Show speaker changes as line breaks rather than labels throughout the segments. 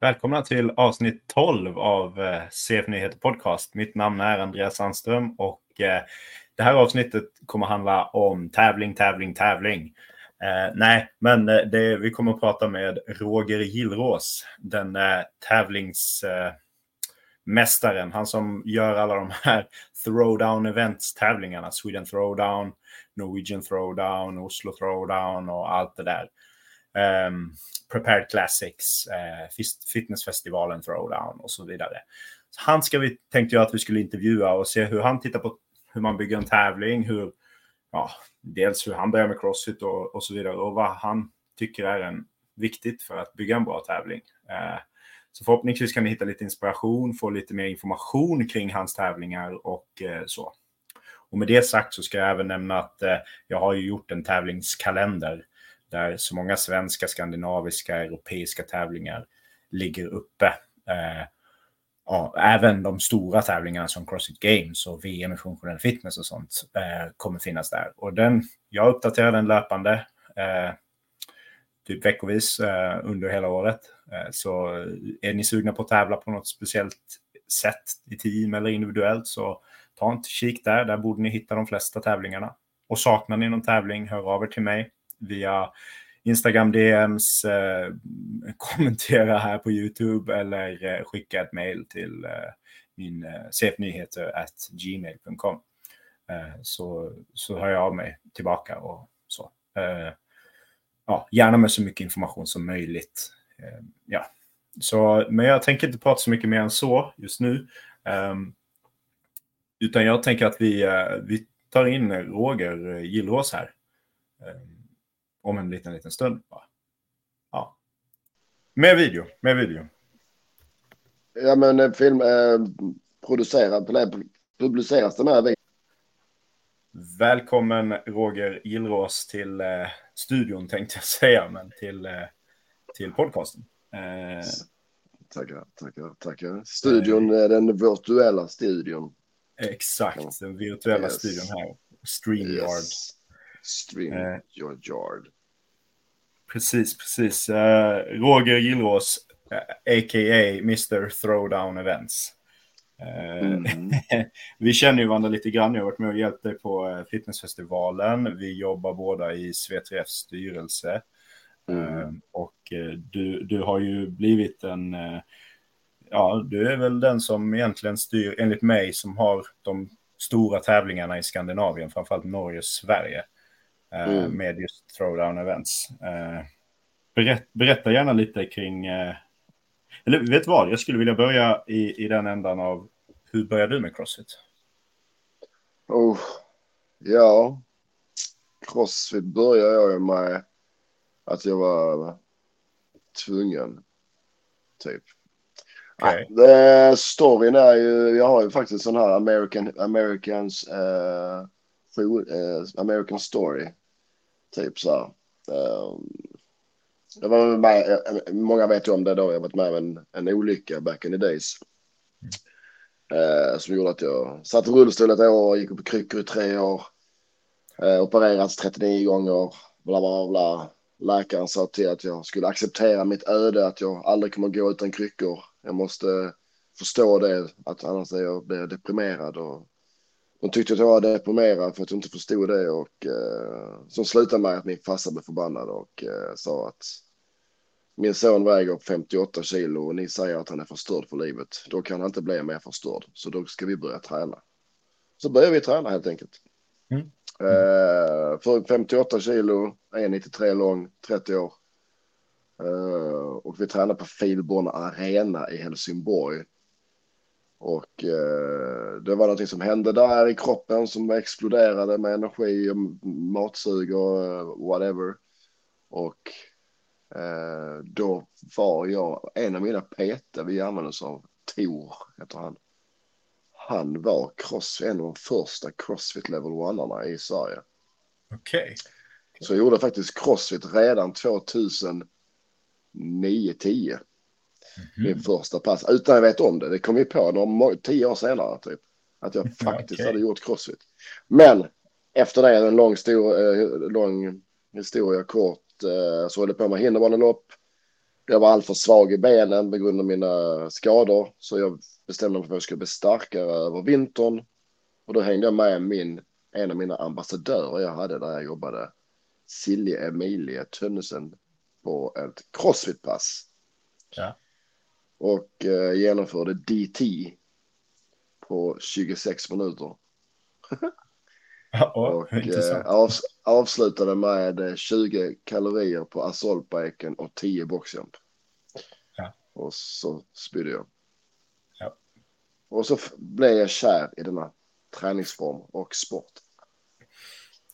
Välkomna till avsnitt 12 av eh, CF Nyheter Podcast. Mitt namn är Andreas Sandström och eh, det här avsnittet kommer handla om tävling, tävling, tävling. Eh, nej, men eh, det, vi kommer att prata med Roger Gillrås, den eh, tävlingsmästaren. han som gör alla de här throwdown events tävlingarna. Sweden Throwdown, Norwegian Throwdown, Oslo Throwdown och allt det där. Um, Prepared Classics, uh, Fitnessfestivalen Throwdown och så vidare. Så han ska vi, tänkte jag att vi skulle intervjua och se hur han tittar på hur man bygger en tävling, hur, ja, dels hur han börjar med crossfit och, och så vidare och vad han tycker är en, viktigt för att bygga en bra tävling. Uh, så förhoppningsvis kan ni hitta lite inspiration, få lite mer information kring hans tävlingar och uh, så. Och med det sagt så ska jag även nämna att uh, jag har ju gjort en tävlingskalender där så många svenska, skandinaviska, europeiska tävlingar ligger uppe. Eh, ja, även de stora tävlingarna som Crossfit Games och VM i funktionell fitness och sånt eh, kommer finnas där. Och den, jag uppdaterar den löpande, eh, typ veckovis eh, under hela året. Eh, så är ni sugna på att tävla på något speciellt sätt i team eller individuellt så ta en kik där. Där borde ni hitta de flesta tävlingarna. Och saknar ni någon tävling, hör av er till mig via Instagram DMs, eh, kommentera här på YouTube eller eh, skicka ett mail till eh, min eh, cfnyheter gmail.com. Eh, så, så hör jag av mig tillbaka och så. Eh, ja, gärna med så mycket information som möjligt. Eh, ja. så, men jag tänker inte prata så mycket mer än så just nu. Ehm, utan jag tänker att vi, vi tar in Roger Gillås här. Ehm, om en liten, liten stund. Ja. Med video, med video.
Ja, men en film eh, producerad, publiceras den här videon?
Välkommen Roger Gillrås till eh, studion tänkte jag säga, men till, eh, till podcasten. Eh,
tackar, tackar, tackar. Studion är den virtuella studion.
Exakt, den virtuella yes. studion här. StreamYard. Yes.
StreamYard.
Precis, precis. Uh, Roger Gillrås, uh, a.k.a. Mr. Throwdown Events. Uh, mm. vi känner ju varandra lite grann. Jag har varit med och hjälpt dig på fitnessfestivalen. Vi jobbar båda i SVTFs styrelse. Mm. och du, du har ju blivit en... ja, du är väl den som egentligen styr, enligt mig, som har de stora tävlingarna i Skandinavien, framförallt Norge och Sverige. Eh, mm. med just throwdown events. Eh, berätt, berätta gärna lite kring, eh, eller vet du vad, jag skulle vilja börja i, i den ändan av hur började du med Crossfit?
Oh, ja, Crossfit började jag med att jag var tvungen, typ. Okay. Ja, storyn är ju, jag har ju faktiskt sån här American, Americans, uh, American Story Typ så här. Ehm, jag var med, många vet ju om det då, jag varit med om en, en olycka back in the days. Mm. som gjorde att jag satt i rullstol ett år, gick upp i kryckor i tre år. Eh, opererats 39 gånger, bla bla bla. Läkaren sa till att jag skulle acceptera mitt öde, att jag aldrig kommer gå utan kryckor. Jag måste förstå det, att annars är jag deprimerad och de tyckte att jag var deprimerad för att jag inte förstod det och eh, som slutade med att min farsa blev förbannad och eh, sa att min son väger 58 kilo och ni säger att han är förstörd för livet. Då kan han inte bli mer förstörd. Så då ska vi börja träna. Så började vi träna helt enkelt. Mm. Eh, för 58 kilo, 1,93 lång, 30 år. Eh, och vi tränade på Filborn Arena i Helsingborg och eh, det var någonting som hände där i kroppen som exploderade med energi och matsug och uh, whatever. Och eh, då var jag, en av mina PT vi använde oss av, Tor heter han. Han var cross, en av de första crossfit level one i Sverige.
Okej. Okay.
Så jag gjorde faktiskt crossfit redan 2009-10. Mm. Min första pass, utan jag vet om det. Det kom vi på några, tio år senare typ. Att jag faktiskt okay. hade gjort crossfit. Men efter det, en lång, stor, eh, lång historia kort, eh, så höll jag på med hinderbanelopp. jag var alltför svag i benen på grund av mina skador. Så jag bestämde mig för att jag skulle bli starkare över vintern. Och då hängde jag med min, en av mina ambassadörer jag hade där jag jobbade. Silje Emilie Tönnesen på ett crossfit-pass.
Ja.
Och eh, genomförde DT på 26 minuter. Och eh, avs avslutade med eh, 20 kalorier på assaultbacon och 10 boxjump.
Ja.
Och så spydde jag.
Ja.
Och så blev jag kär i denna träningsform och sport.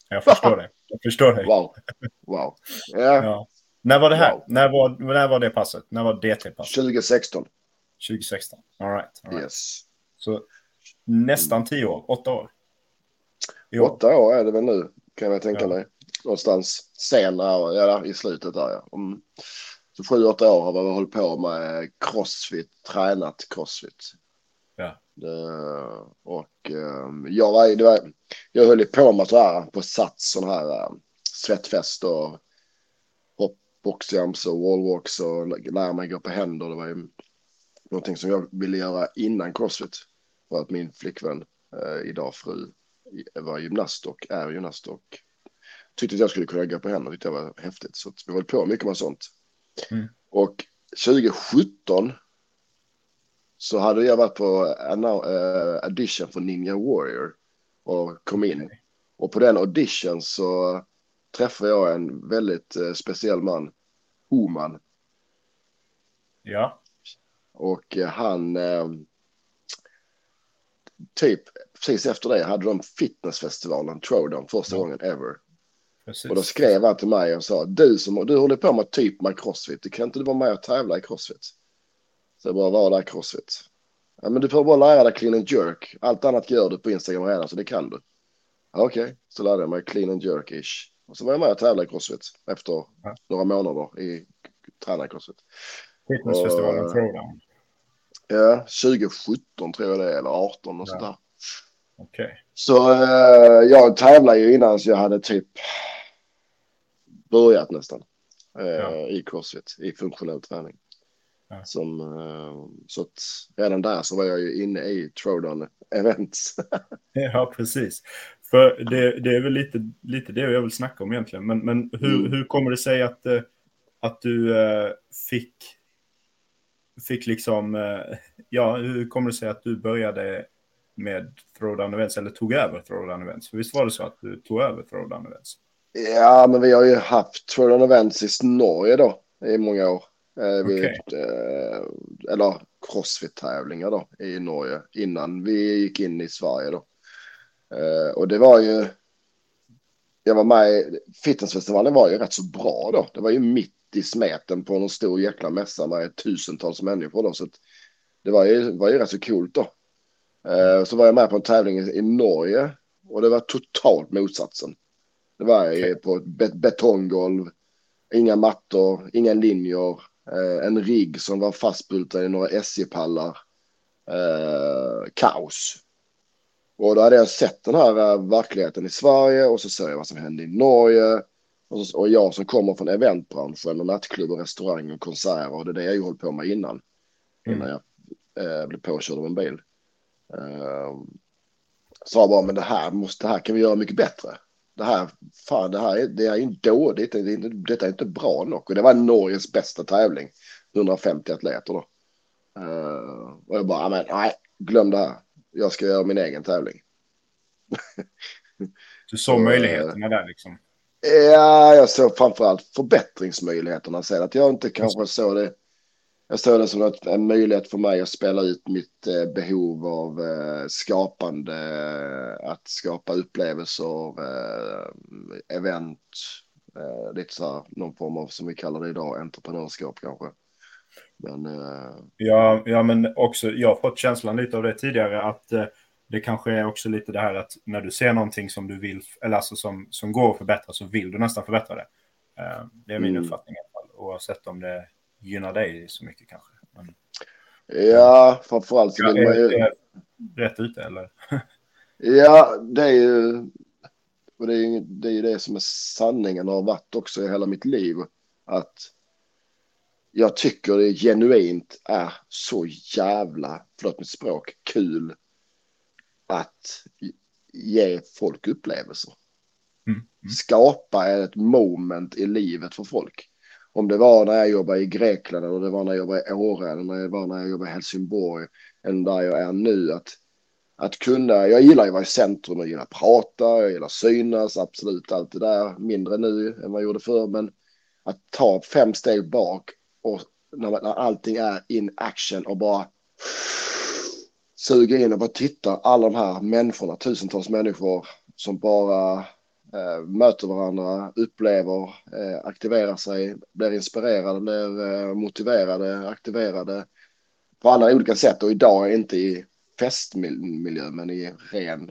Jag förstår det. Jag förstår dig.
Wow. Wow. Ja,
Ja. När var det här?
Wow.
När, var, när var det passet? När var DT-passet?
2016.
2016. All right. All right.
Yes.
Så nästan tio år. Åtta år. År.
Åtta år är det väl nu, kan jag tänka
Ja.
mig. Någonstans senare, ja, i slutet där ja. Mm. Så sju, åtta år har vi hållit på med crossfit, tränat crossfit.
Ja.
Det, och um, jag var, var, jag höll på med så här på sats sån här um, svettfest och hopp, boxjumps och wallwalks och lära mig gå på händer. Det var ju någonting som jag ville göra innan crossfit. För att min flickvän, eh, idag fru, var gymnast och är gymnast och tyckte att jag skulle kunna gå på händer. Tyckte jag var häftigt. Så vi höll på mycket med sånt.
Mm.
Och 2017 så hade jag varit på en uh, audition för Ninja Warrior och kom in. Och på den audition så träffade jag en väldigt eh, speciell man, Homan.
Ja.
Och eh, han, eh, typ precis efter det hade de fitnessfestivalen, Throwdown, första gången ever.
Precis.
Och då skrev han till mig och sa, du som du håller på med typ med crossfit, du kan inte du vara med och tävla i crossfit? Så jag bara, vad är crossfit? Ja, men du får bara lära dig clean and jerk. Allt annat gör du på Instagram redan, så det kan du. Okej, så lärde jag mig clean and jerk-ish. Och så var jag med och tävlade i crossfit efter
Ja.
några månader i träna i crossfit.
Fitnessfestivalen Throwdown.
Ja, 2017 tror jag det är, eller 18 och
Ja.
sånt där.
Okej.
Så eh, jag tävlade ju innan så jag hade typ börjat nästan eh,
Ja.
i crossfit, i funktionell träning.
Ja.
Som, eh, så att redan där så var jag ju inne i Throwdown events.
Ja, precis. För det, det är väl lite, lite det jag vill snacka om egentligen. Men, men hur,
Mm.
hur kommer det sig att, eh, att du eh, fick, fick liksom... Ja, hur kommer det sig att du började med Throwdown Events eller tog över Throwdown Events? För visst var det så att du tog över Throwdown Events?
ja, men vi har ju haft Throwdown events i Norge då i många år. Eh, vi,
Okej.
eh, eller crossfit-tävlingar då i Norge innan vi gick in i Sverige då. Eh, och det var ju, jag var med i, fitnessfestivalen var ju rätt så bra då. Det var ju mitt i smeten på någon stor jäkla mässa med tusentals människor då. Så det var ju, var ju rätt så coolt då. Eh, så var jag med på en tävling i, Norge och det var totalt motsatsen. Det var
Okej.
på ett bet- betonggolv, inga mattor, inga linjer, en rigg som var fastbultad i några SJ-pallar. Eh, kaos. Och då hade jag sett den här eh, verkligheten i Sverige och så ser jag vad som hände i Norge. Och, så, och jag som kommer från eventbranschen och nattklubb och restaurang och konserter och det är det jag ju hållit på med innan.
Mm.
Innan jag eh, blev påkörd av en bil. Eh, sa bara, men det här, måste, det här kan vi göra mycket bättre. Det här, fan, det här är, det är inte dåligt, det är inte, detta är inte bra nog. Och det var Norges bästa tävling, 150 atleter då. Eh, och jag bara, men nej, glöm det här. Jag ska göra min egen tävling.
Du såg
Så,
möjligheterna där liksom.
Ja, jag såg framförallt förbättringsmöjligheterna. Sen att jag inte kanske såg det. Jag såg det som en möjlighet för mig att spela ut mitt eh, behov av eh, skapande, eh, att skapa upplevelser, eh, event, eh, lite så här, någon form av, som vi kallar det idag, entreprenörskap kanske. Men
Ja, ja, men också, jag har fått känslan lite av det tidigare att det kanske är också lite det här att när du ser någonting som du vill, eller alltså som, som går att förbättra så vill du nästan förbättra det. Det är min
Mm.
uppfattning i alla fall, oavsett om det gynnar dig så mycket kanske. Men,
ja, framförallt så vill man ju...
är rätt ute eller?
Ja, det är ju... Och det är ju det, är det som är sanningen och har varit också i hela mitt liv. Att jag tycker det genuint är så jävla, förlåt mitt språk, kul att ge folk upplevelser.
Mm. Mm.
Skapa ett moment i livet för folk. Om det var när jag jobbade i Grekland eller det var när jag jobbade i Åre eller när det var när jag jobbade i Helsingborg Än där jag är nu. Att, att kunna, jag gillar ju att vara i centrum, jag gillar att prata, jag gillar att synas, absolut allt det där. Mindre nu än vad jag gjorde förr, men att ta fem steg bak och när, när allting är in action och bara suga in och bara titta alla de här människorna, tusentals människor som bara möter varandra, upplever, eh, aktiverar sig, blir inspirerade, blir eh, motiverade, aktiverade på alla olika sätt och idag inte i festmiljö men i ren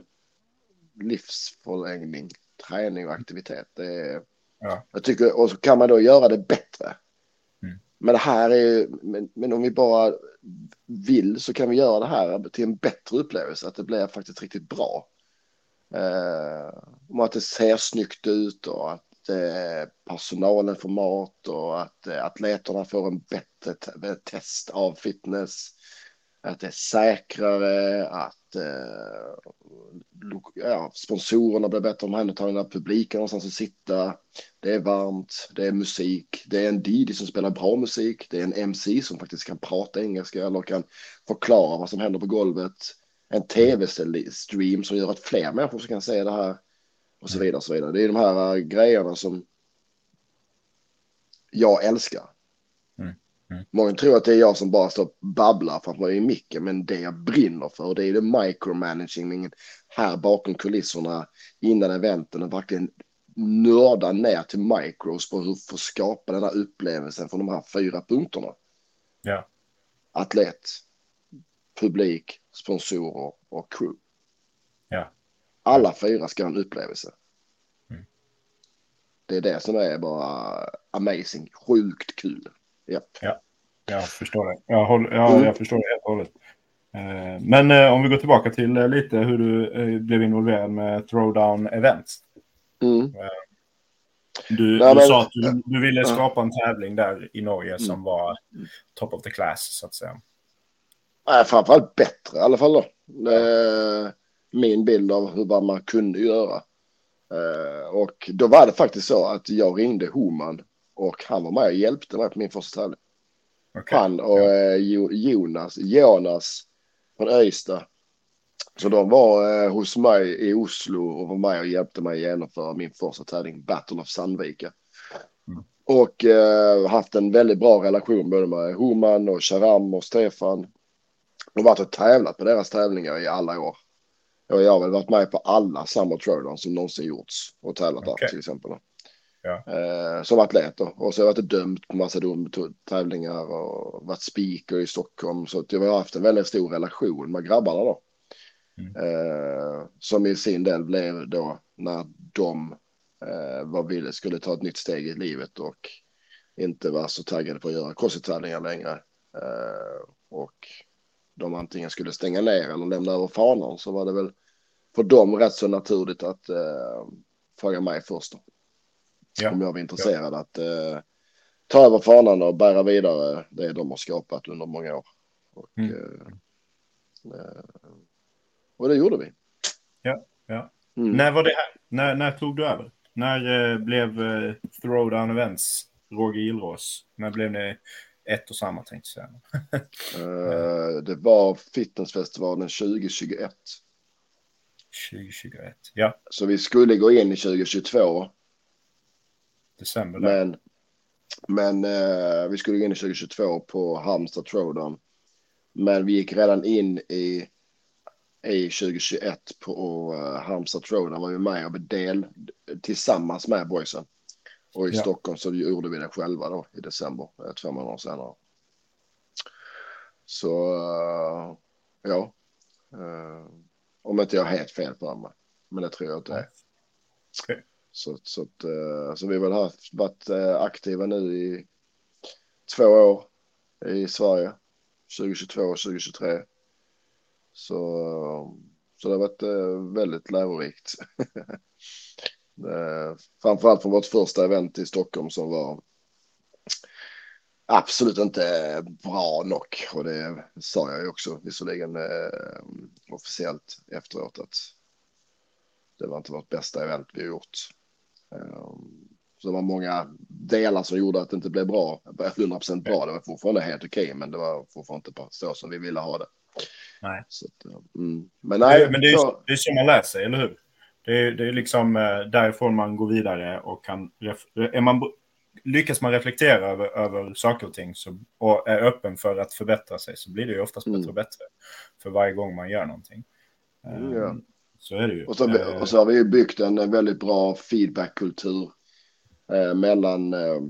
livsförlängning, träning och aktivitet. Är,
Ja.
Jag tycker, och så kan man då göra det bättre.
Mm.
Men det här är, men, men om vi bara vill så kan vi göra det här till en bättre upplevelse, att det blir faktiskt riktigt bra. Eh, om att det ser snyggt ut och att eh, personalen får mat och att eh, atleterna får en bättre te- eh, test av fitness. Att det är säkrare, att eh, ja, sponsorerna blir bättre omhändertagna, publiken har någonstans att sitta. Det är varmt, det är musik, det är en didi som spelar bra musik, det är en MC som faktiskt kan prata engelska eller kan förklara vad som händer på golvet. En tv-stream som gör att fler människor kan se det här och så vidare. Och så vidare. Det är de här äh, grejerna som jag älskar.
Mm, mm.
Många tror att det är jag som bara står och babblar för att man är i micken, men det jag brinner för det är det micromanagingen här bakom kulisserna innan eventen och verkligen nörda ner till micros på hur få skapa den här upplevelsen från de här fyra punkterna.
Ja.
Atlet, publik, sponsorer och crew.
Ja.
Alla fyra ska ha en upplevelse.
Mm.
Det är det som är bara amazing, sjukt kul. Japp.
Jag förstår det. Jag, håller, ja,
Mm.
jag förstår det helt och hållet. Eh, Men eh, om vi går tillbaka till eh, lite hur du blev involverad med Throwdown Events.
Mm.
Du,
Nej,
du
men-
sa att du, du ville
Ja.
skapa en tävling där i Norge som
Mm.
var top of the class, så att säga.
Nej, framförallt bättre i alla fall då. Min bild av hur vad man kunde göra. Eh, Och då var det faktiskt så att jag ringde Homan och han var med och hjälpte mig på min första tävling.
Okej.
Han och eh, Jo- Jonas, Jonas från Öysta. Så de var eh, hos mig i Oslo och var med och hjälpte mig genomföra min första tävling, Battle of Sandvika.
Mm.
Och eh, haft en väldigt bra relation både med Homan och Sharam och Stefan. Och varit och tävlat på deras tävlingar i alla år. Och jag har väl varit med på alla Summer Throwdown som någonsin gjorts och tävlat
Okej.
där till exempel.
Ja.
Eh, som atlet då. Och så har jag varit dömd på massa tävlingar och varit speaker i Stockholm. Så jag har haft en väldigt stor relation med grabbarna då.
Mm.
Eh, som i sin del blev då när de eh, var ville, skulle ta ett nytt steg i livet och inte var så taggade på att göra crossfit-tävlingar längre. Eh, och de antingen skulle stänga ner eller lämna över fanan så var det väl för dem rätt så naturligt att eh, fråga mig först.
Ja.
Om jag var intresserad att eh, ta över fanan och bära vidare det de har skapat under många år. Och,
Mm.
eh, eh, och det gjorde vi.
Ja, ja.
Mm.
När var det här? När, när tog du över? När eh, blev eh, Throwdown Events Roger Gillrås? När blev ni ett och samma tänkte jag säga.
Eh, det var fitnessfestivalen 2021.
2021. Ja,
Så vi skulle gå in i 2022.
december där.
Men, men eh, vi skulle gå in i 2022 på Halmstad Throwdown. Men vi gick redan in i, i 2021 på uh, Halmstad Throwdown. Var vi med och del tillsammans med boysen. Och i
Ja.
Stockholm så gjorde vi det själva då i december, eh, två månader senare. Så eh, ja. Eh, om inte jag har helt fel på mig. Men det tror jag inte är. Så, så, att, så vi har väl haft, varit aktiva nu i två år i Sverige. 2022 och 2023. Så, så det har varit väldigt lärorikt. Eh, Framförallt från vårt första event i Stockholm som var absolut inte bra nog. Och det sa jag ju också visserligen eh, officiellt efteråt att det var inte vårt bästa event vi gjort. Um, så det var många delar som gjorde att det inte blev bra. 100 procent bra. Det var fortfarande helt okej, okay, men det var fortfarande inte så som vi ville ha det.
Nej.
Så, mm. Men nej.
Men det är, så, det är så man lär sig, eller hur? Det är, det är liksom eh, därifrån man går vidare och kan... Är man, lyckas man reflektera över, över saker och ting så, och är öppen för att förbättra sig så blir det ju oftast mm. bättre och bättre för varje gång man gör någonting.
Mm, ja.
Ehm, så är det ju.
Och så, och så har vi byggt en väldigt bra feedbackkultur eh, mellan eh,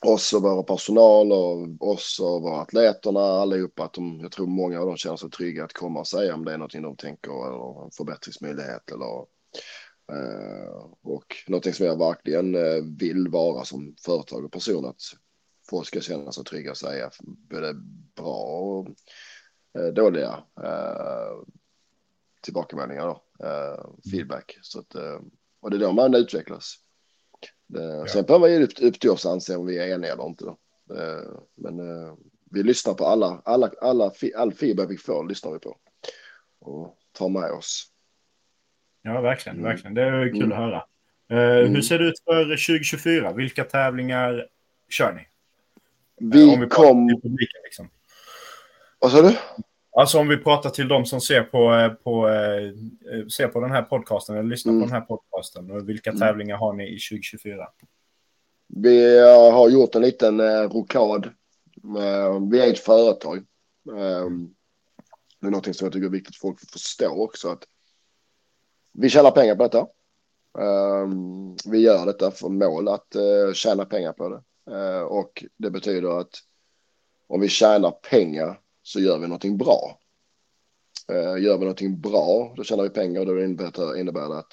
oss och våra personal och oss och våra atleterna allihopa. Att de, jag tror många av dem känner sig trygga att komma och säga om det är någonting de tänker eller en förbättringsmöjlighet eller eh, och någonting som jag verkligen eh, vill vara som företag och person att folk ska känna sig trygga och säga både bra och eh, dåliga eh, tillbakemeldingar då, eh, feedback. Så att, eh, och det är då man utvecklas. Ja. Sen behöver man upp, upp till oss anse om vi är eniga eller inte. Då. Eh, men eh, vi lyssnar på alla, alla, alla, all feedback vi får lyssnar vi på. Och tar med oss.
Ja, verkligen, mm. verkligen. Det är kul mm. att höra. Uh, mm. Hur ser det ut för 2024? Vilka tävlingar kör ni?
Vi, uh, om vi kom... Publiken, liksom. Vad sa du?
Alltså om vi pratar till de som ser på, eh, på, eh, ser på den här podcasten eller lyssnar mm. på den här podcasten. Vilka mm. tävlingar har ni i 2024?
Vi har gjort en liten eh, rokad. Vi är ett företag. Det är någonting som jag tycker är viktigt att folk förstår också. Att vi tjänar pengar på detta. Ehm, vi gör detta för mål att eh, tjäna pengar på det. Eh, och det betyder att om vi tjänar pengar så gör vi någonting bra. Uh, gör vi någonting bra, då tjänar vi pengar och då innebär det att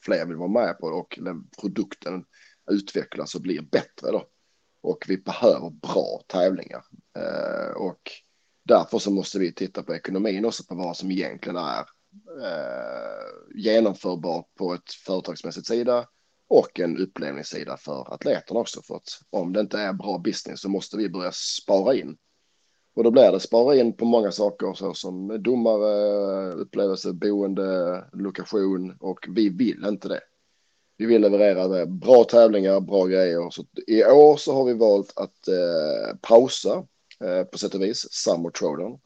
fler vill vara med på det och den produkten utvecklas och blir bättre då. Och vi behöver bra tävlingar. Uh, och därför så måste vi titta på ekonomin också på vad som egentligen är uh, genomförbart på ett företagsmässigt sida och en upplevningssida för atleterna också. För att om det inte är bra business så måste vi börja spara in och då blir det spara in på många saker såsom domare, upplevelse, boende, lokation och vi vill inte det. Vi vill leverera bra tävlingar, bra grejer. Så I år så har vi valt att eh, pausa eh, på sätt och vis Summer Throwdown.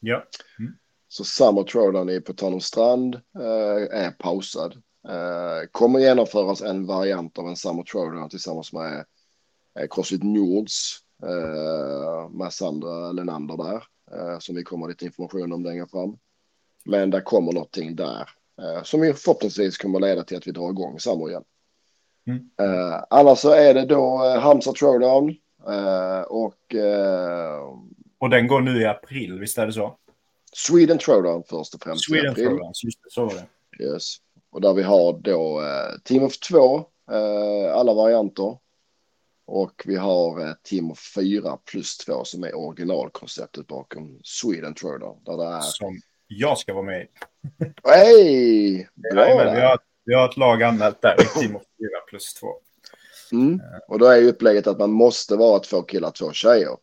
Ja. Mm.
Så Summer Throwdown på Tanumstrand eh, är pausad. Eh, kommer genomföras en variant av en Summer Throwdown tillsammans med eh, Crossfit Nords eh, med Sandra Lenander där eh, som vi kommer lite information om längre fram. Men det kommer någonting där eh, som vi förhoppningsvis kommer leda till att vi drar igång samma igen. Mm. Eh, annars så är det då eh, Halmstad Throwdown eh, och.
Och den går nu i april, visst är det så?
Sweden Throwdown först och främst.
Sweden Throwdown, just det, så var
det. Yes. Och där vi har då eh, Team of 2, eh, alla varianter. Och vi har eh, Team of 4 plus 2 som är originalkonceptet bakom Sweden Throwdown. Där det är...
Som jag ska vara med i.
Hej!
Bra ja, vi, har, vi har ett lag anmält där, Team of 4 plus 2.
Mm. Och då är ju upplägget att man måste vara två killar, två tjejer.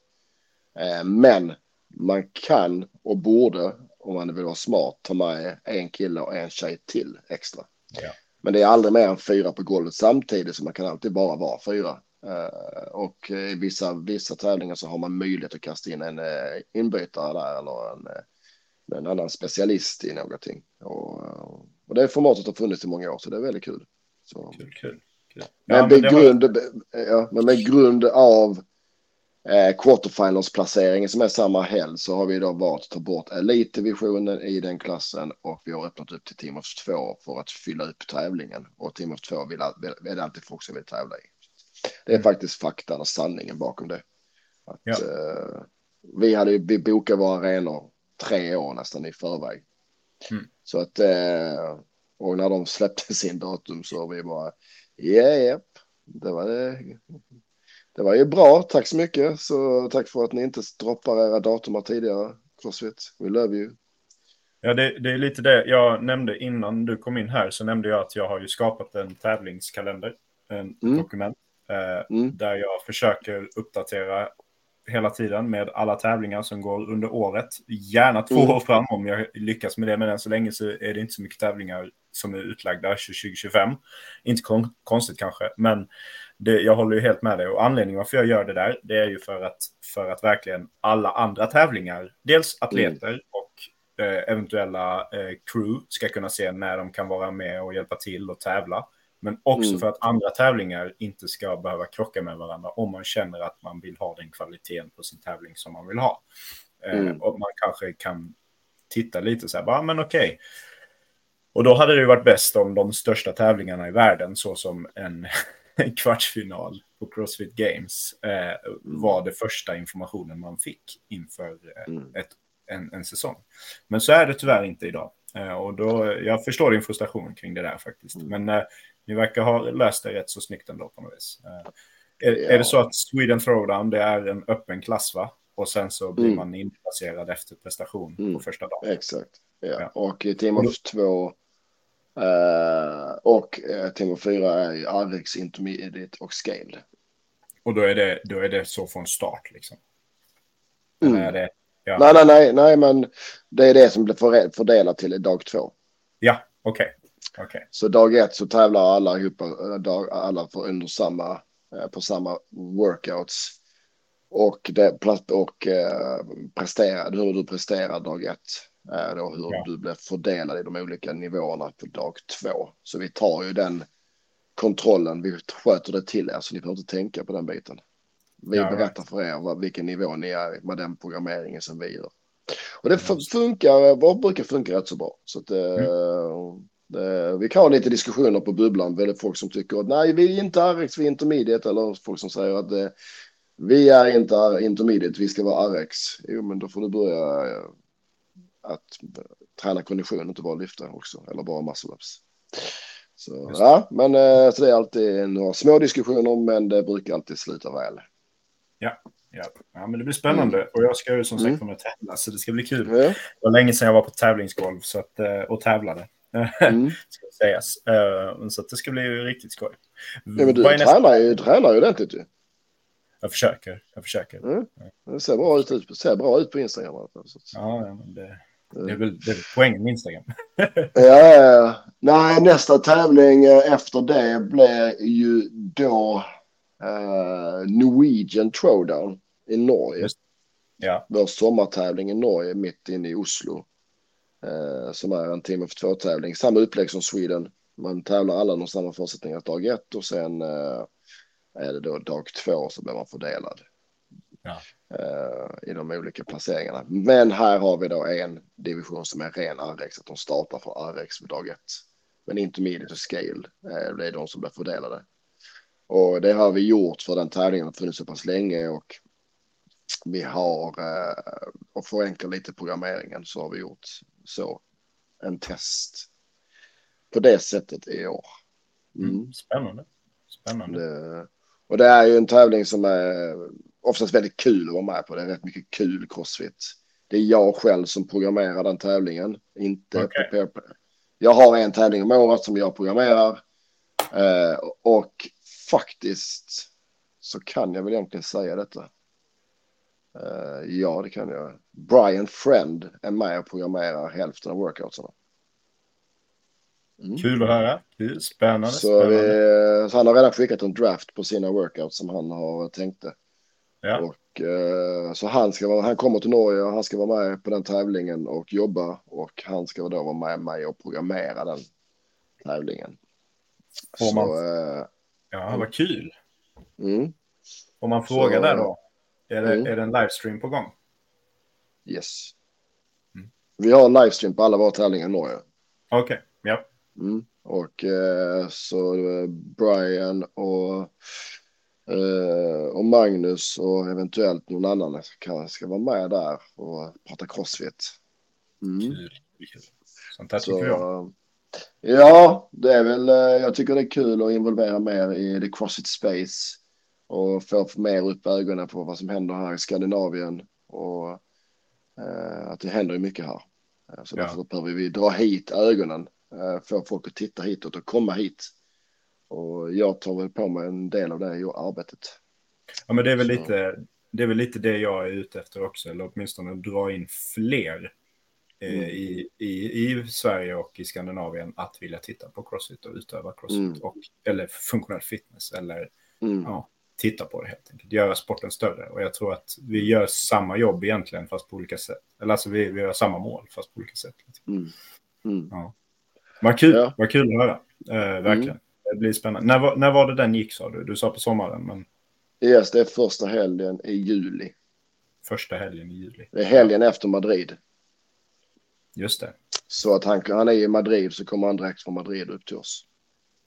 Eh, men man kan och borde, om man vill vara smart, ta med en kille och en tjej till extra.
Ja.
Men det är aldrig mer än fyra på golvet samtidigt, så man kan alltid bara vara fyra. Uh, och i vissa, vissa tävlingar så har man möjlighet att kasta in en uh, inbytare där eller en, uh, en annan specialist i någonting. Och, och det formatet har funnits i många år så det är väldigt kul. Så.
Kul, kul. kul.
Men, ja, men, grund, var... ja, men med grund av eh, quarterfinals placeringen som är samma helg så har vi då valt att ta bort elitdivisionen i den klassen och vi har öppnat upp till Team of 2 för att fylla upp tävlingen och Team of 2 vill, vill, är det alltid folk som vill tävla i. Det är mm. faktiskt faktan och sanningen bakom det. Att, ja. eh, vi hade vi bokat våra arenor tre år nästan i förväg. Mm. Så att eh, och när de släppte sin datum så vi bara ja, yeah, det var det. Det var ju bra. Tack så mycket. Så tack för att ni inte droppar era datum tidigare. Crossfit, we love you.
Ja, det, det, är lite det jag nämnde innan du kom in här så nämnde jag att jag har ju skapat en tävlingskalender, en mm. dokument Eh, mm. Där jag försöker uppdatera hela tiden med alla tävlingar som går under året. Gärna två mm. år fram om jag lyckas med det, men än så länge så är det inte så mycket tävlingar som är utlagda 2025. Inte kon konstigt kanske, men det, jag håller ju helt med dig. Och anledningen varför jag gör det där, det är ju för att, för att verkligen alla andra tävlingar, dels atleter mm. och eh, eventuella eh, crew ska kunna se när de kan vara med och hjälpa till och tävla. Men också mm. för att andra tävlingar inte ska behöva krocka med varandra om man känner att man vill ha den kvaliteten på sin tävling som man vill ha. Eh, mm. och man kanske kan titta lite så här, bara, men okej. Okay. Och då hade det ju varit bäst om de största tävlingarna i världen, såsom en, en kvartsfinal på Crossfit Games, eh, var det första informationen man fick inför eh, mm. ett, en, en säsong. Men så är det tyvärr inte idag. Eh, och då, jag förstår din frustration kring det där faktiskt. Mm. Men eh, ni verkar ha löst det rätt så snyggt ändå på något vis. Eh, är, ja. är det så att Sweden Throwdown, det är en öppen klass va? Och sen så blir mm. man inplacerad efter prestation mm. på första dagen.
Exakt. Ja. ja. Och Team of 2 uh, och uh, Team of 4 är RX Intermediate och Scale.
Och då är det, då är det så från start liksom?
Mm. Är det, ja. Nej, nej, nej, nej, men det är det som blir fördelat till dag två.
Ja, okej. Okay. Okay.
Så dag ett så tävlar alla ihop, eh, alla för under samma, eh, på samma workouts. Och, det, och eh, prestera, hur du presterar dag ett. Eh, då hur ja. du blir fördelad i de olika nivåerna på dag två. Så vi tar ju den kontrollen, vi sköter det till er så ni behöver inte tänka på den biten. Vi ja, berättar för er vad, vilken nivå ni är med den programmeringen som vi gör. Och det funkar, vad brukar funka rätt så bra. Så att, mm. Eh, vi kan ha lite diskussioner på bubblan, väldigt folk som tycker att nej, vi är inte RX, vi är intermediate, eller folk som säger att eh, vi är inte intermediate, vi ska vara RX. Jo, men då får du börja eh, att träna kondition, inte bara lyfta också, eller bara muscle ups. Så ja, men eh, så det är alltid några små diskussioner, men det brukar alltid sluta väl.
Ja. Ja. ja, men det blir spännande. Mm. Och jag ska ju som sagt mm. tävla, så det ska bli kul. Ja. Det var länge sedan jag var på tävlingsgolv så att, eh, och tävlade. Mm. ska sägas. Uh, så det ska bli riktigt skoj.
Ja, men du tränar ju, tränar ju ordentligt ju.
Jag försöker. Jag försöker.
Mm. Det ser bra ut, ser bra ut på Instagram.
Alltså. Ja, ja men det, det, är väl, det är poängen med Instagram.
ja, ja, Nej, nästa tävling eh, efter det blir ju då uh, Norwegian Throwdown i Norge. Just.
Ja.
Vår sommartävling i Norge mitt inne i Oslo. Eh, som är en timme för två tävling. Samma upplägg som Sweden. Man tävlar alla under samma förutsättningar dag ett och sen eh, är det då dag två så blir man fördelad.
Ja.
Eh, I de olika placeringarna. Men här har vi då en division som är ren RX, att de startar för RX vid dag ett. Men intermediate och scale, eh, det är de som blir fördelade. Och det har vi gjort för den tävlingen har funnits så pass länge och vi har, eh, och förenkla lite programmeringen så har vi gjort så en test på det sättet i år.
Mm. mm. Spännande. Spännande.
Det, och det är ju en tävling som är oftast väldigt kul att vara med på. Det är rätt mycket kul crossfit. Det är jag själv som programmerar den tävlingen, inte
okay.
Jag har en tävling om året som jag programmerar eh, och faktiskt så kan jag väl egentligen säga detta. Uh, ja, det kan jag. Brian Friend är med och programmerar hälften av workoutsarna.
Mm. Kul att höra. Kul. Spännande.
Så, spännande. Vi, så han har redan skickat en draft på sina workouts som han har tänkt
Ja.
Och, uh, så han, ska vara, han kommer till Norge och han ska vara med på den tävlingen och jobba. Och han ska då vara med mig och programmera den tävlingen.
Får man... Så, uh, ja, vad kul.
Mm.
Får man fråga så, där då? Är det, mm. är det en livestream på gång?
Yes. Mm. Vi har livestream på alla våra tävlingar i Norge.
Okej, okay. Ja.
Mm. Och eh, så eh, Brian och, eh, och Magnus och eventuellt någon annan kan, ska vara med där och prata crossfit.
Mm. Sånt här tycker så, jag.
Ja, det är väl, eh, jag tycker det är kul att involvera mer i the crossfit space och få mer upp ögonen på vad som händer här i Skandinavien och eh, att det händer mycket här. Eh, så därför behöver vi dra hit ögonen, eh, få folk att titta hitåt och komma hit och jag tar väl på mig en del av det arbetet.
Ja, men det är väl lite, det är väl lite det jag är ute efter också, eller åtminstone dra in fler eh, mm. i, i, i Sverige och i Skandinavien att vilja titta på crossfit och utöva crossfit, mm. och, eller funktionell fitness, eller mm. ja, titta på det helt enkelt, göra sporten större. Och jag tror att vi gör samma jobb egentligen, fast på olika sätt. Eller alltså vi, vi har samma mål, fast på olika sätt. Mm. Mm. Ja. Vad kul, ja. vad kul att höra, eh, verkligen. Mm. Det blir spännande. När när var det den gick sa du? Du sa på sommaren, men...
Yes, det är första helgen i juli.
Första helgen i juli.
Det är helgen efter Madrid.
Just det.
Så att han, han är i Madrid så kommer han direkt från Madrid upp till oss.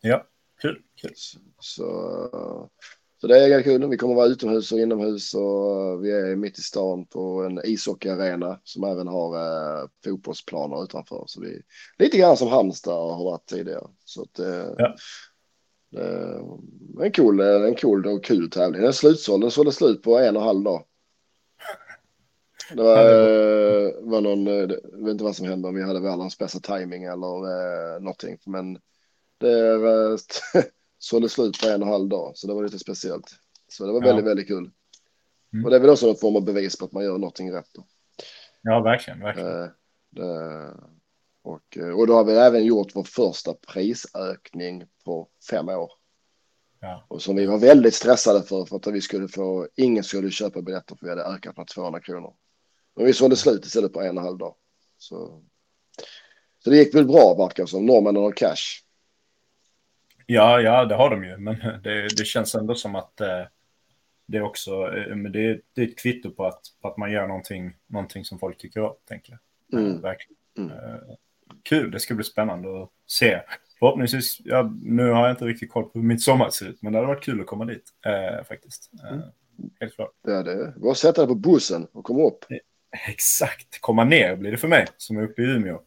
Ja, kul. kul.
Så, så, det är kul. Vi kommer vara utomhus och inomhus och vi är mitt i stan på en ishockeyarena som även har eh, fotbollsplaner utanför. Så vi lite grann som Halmstad har varit tidigare. Så att, eh, ja. en cool, en cool och kul tävling. Den slutsåld, den sålde slut på en och en halv dag. Det var, eh, var någon, eh, jag vet inte vad som hände om vi hade världens bästa timing eller eh, någonting. Men det eh, sålde slut på en och en halv dag. Så det var lite speciellt. Så det var väldigt, ja. väldigt kul. Mm. Och det är väl också en form av bevis på att man gör någonting rätt. Då.
Ja, verkligen. verkligen.
Eh, det, och, eh, och då har vi även gjort vår första prisökning på fem år. Ja. Och som vi var väldigt stressade för, för att vi skulle få, ingen skulle köpa biljetter för vi hade ökat med 200 kronor. Men vi sålde slut istället på en och en halv dag. Så, så det gick väl bra verkar som. Norrmännen har cash.
Ja, ja, det har de ju. Men det, det känns ändå som att eh, det är också eh, men det, det, är ett kvitto på att, på att man gör någonting, någonting som folk tycker om, tänker jag. Mm. verkligen. Mm. Eh, kul, det ska bli spännande att se. Förhoppningsvis, ja, nu har jag inte riktigt koll på hur mitt sommar ser ut, men det hade varit kul att komma dit eh, faktiskt. Eh, mm. Helt klart.
Det är. Bara sätta dig på bussen och komma upp.
Exakt, komma ner blir det för mig som är uppe i Umeå.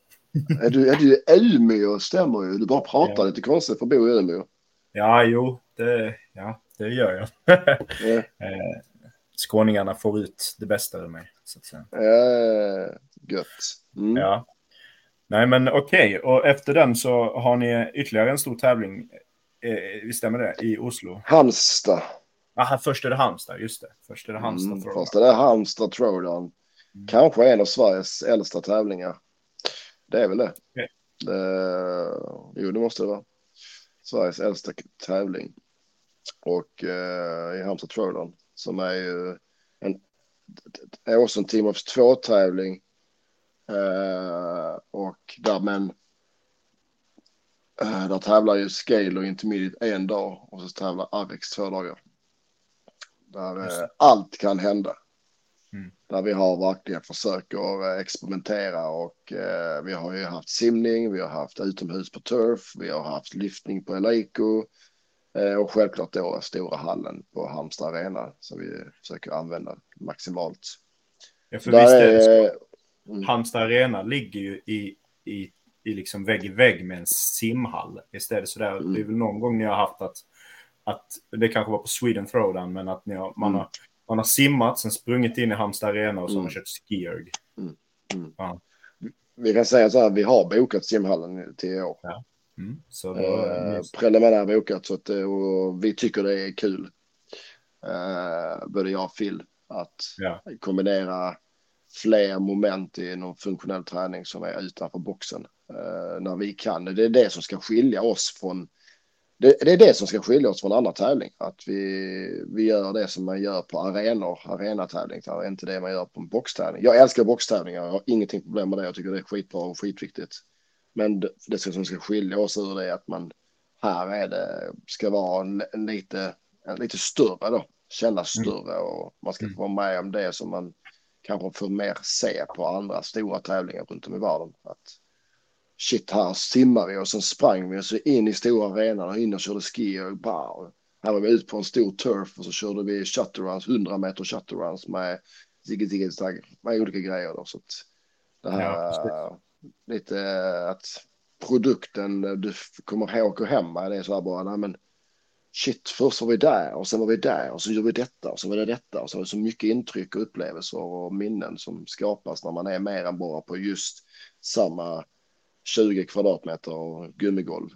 Är, du, är du i Umeå stämmer ju. Du bara pratar ja. lite konstigt för att bo i Umeå.
Ja, jo, det, ja, det gör jag. ja. Eh, skåningarna får ut det bästa ur mig. Så att säga.
Eh, gött.
Mm. Ja. Nej, men okej. Okay. Och efter den så har ni ytterligare en stor tävling. Eh, stämmer det? I Oslo?
Halmstad.
Aha, först är det Halmstad, just det. Först är det Halmstad mm,
Först är det Halmstad Throwdown. Mm. Kanske en av Sveriges äldsta tävlingar. Det är väl det. Okay. det jo, det måste det vara. Sveriges äldsta tävling. Och eh, i Halmstad Throwdown som är ju en, är också en Team of 2-tävling. Eh, och där men eh, där tävlar ju Scale och Intermediate en dag och så tävlar Avex två dagar. Där eh, allt kan hända. Mm. Där vi har verkligen försöker eh, experimentera och eh, vi har ju haft simning, vi har haft utomhus på turf, vi har haft lyftning på Eleiko eh, och självklart då stora hallen på Halmstad Arena som vi försöker använda maximalt.
Ja, för visst är det så. Mm. Halmstad Arena ligger ju i, i, i liksom vägg i vägg med en simhall. Istället så där, mm. det är väl någon gång ni har haft att, att det kanske var på Sweden Throwdown, men att ni har, man, mm. har, man har simmat, sen sprungit in i Halmstad Arena och så har man mm. kört skierg.
Mm. mm. Ja. Vi kan säga så här, vi har bokat simhallen till i år. Ja. Mm. Så då, eh, preliminär bokat så att, och vi tycker det är kul. Eh, både jag och Phil att ja. kombinera fler moment i någon funktionell träning som är utanför boxen eh, när vi kan. Det är det som ska skilja oss från det, det, är det som ska skilja oss från andra tävling. Att vi, vi gör det som man gör på arenor, arenatävling. Det är inte det man gör på en boxtävling. Jag älskar boxtävlingar. Jag har ingenting problem med det. Jag tycker det är skitbra och skitviktigt. Men det, det som ska skilja oss ur det är att man här är det, ska vara en, en lite, en lite större då. Kännas mm. större och man ska mm. få vara med om det som man kanske får mer se på andra stora tävlingar runt om i världen. Att shit, här simmar vi och sen sprang vi och så in i stora arenan och in och körde ski och bara. Här var vi ut på en stor turf och så körde vi shutterruns, 100 meter shutterruns med ziggy ziggy med olika grejer då. Så att det här ja, lite att produkten du kommer ihåg hemma, det är så här bara, nej men shit, först var vi där och sen var vi där och så gör vi detta och så var det detta och så var det så mycket intryck och upplevelser och minnen som skapas när man är mer än bara på just samma 20 kvadratmeter och gummigolv.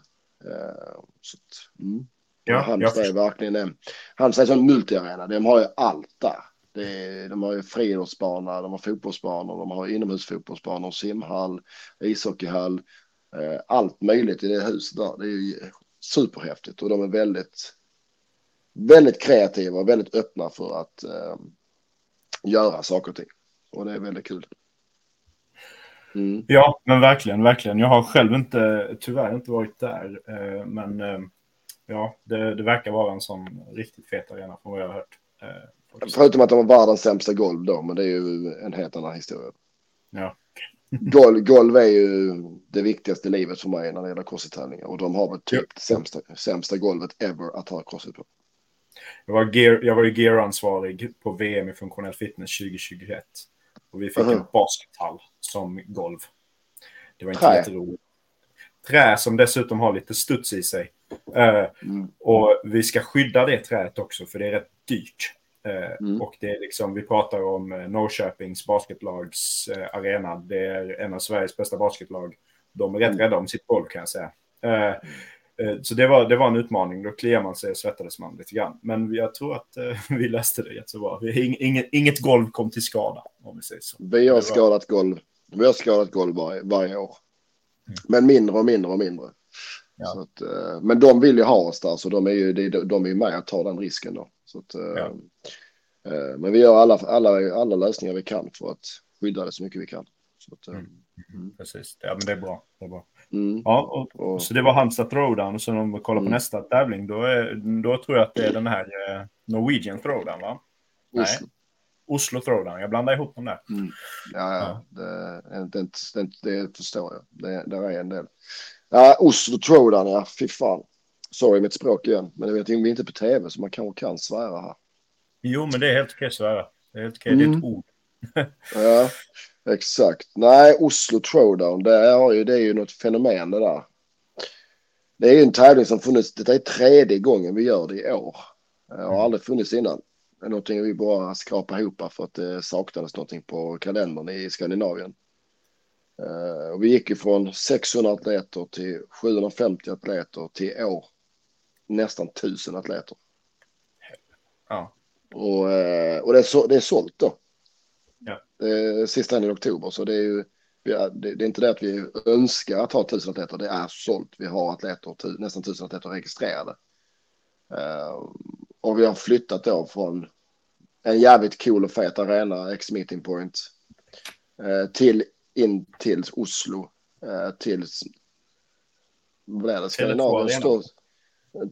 Eh, så att, mm.
Ja,
Halmstad är verkligen en. Halmstad är en multiarena. De har ju allt där. Är, de har ju friidrottsbana, de har fotbollsbanor, de har inomhusfotbollsbanor, simhall, ishockeyhall. Eh, allt möjligt i det huset där. Det är ju superhäftigt och de är väldigt, väldigt kreativa och väldigt öppna för att eh, göra saker och ting. Och det är väldigt kul.
Mm. Ja, men verkligen, verkligen. Jag har själv inte, tyvärr inte varit där, eh, men eh, ja, det, det, verkar vara en sån riktigt fet arena från vad jag har hört.
Eh, Förutom att de har världens sämsta golv då, men det är ju en helt annan historia.
Ja.
golv, golv är ju det viktigaste i livet för mig när det gäller crossfit-tävlingar och de har väl typ det sämsta, sämsta golvet ever att ha crossfit på.
Jag var, gear, jag var ju gear-ansvarig på VM i funktionell fitness 2021. Och vi fick -huh. en baskethall som golv. Det var inte Trä. jätteroligt. Trä som dessutom har lite studs i sig. Uh, mm. Och vi ska skydda det träet också för det är rätt dyrt. Uh, mm. Och det är liksom, vi pratar om uh, Norrköpings basketlags uh, arena. Det är en av Sveriges bästa basketlag. De är rätt mm. rädda om sitt golv kan jag säga. Så det var, det var en utmaning. Då kliar man sig och svettades man lite grann. Men jag tror att vi löste det jättebra. Inget, inget golv kom till skada, om vi säger så.
Vi har skadat golv vi har skadat golv varje, varje år. Mm. Men mindre och mindre och mindre. Ja. Att, eh, men de vill ju ha oss där, så de är ju, de är ju med att ta den risken då. Att, eh, ja. Eh, men vi gör alla, alla, alla lösningar vi kan för att skydda det så mycket vi kan. Att, mm.
Mm. Precis, ja men det är bra. Det är bra. Mm. Ja, och, och, så det var Halmstad Throwdown och sen om vi kollar på mm. nästa tävling då, är, då tror jag att det är den här Norwegian Throwdown va? Nej. Oslo Throwdown. Jag blandar ihop dem där. Mm.
Ja, ja. Det, det, det, det, förstår jag. Det, där är en del. Ja, Oslo Throwdown, ja. Fy fan. Sorry mitt språk igen. Men jag vet vi är inte på tv så man kanske kan svära här.
Jo, men det är helt okej att svära. Det är helt okej. Mm. Det är ett mm. ord.
ja, exakt. Nej, Oslo Throwdown, det är, ju, det är ju något fenomen det där. Det är ju en tävling som funnits, det är tredje gången vi gör det i år. Det har mm. aldrig funnits innan någonting vi bara skrapade ihop för att det saknades någonting på kalendern i Skandinavien. Uh, och vi gick ifrån 600 atleter till 750 atleter till år nästan 1000 atleter.
Ja.
Och, uh, och det, är så, det är sålt då. Är sista i oktober så det är ju det, det, är inte det att vi önskar att ha 1000 atleter, det är sålt. Vi har atleter, nästan 1000 atleter registrerade. Uh, och vi har flyttat då från en jävligt cool och fet arena, X-Meeting Point, eh, till in till Oslo, eh, till vad är det, Skandinaviens största,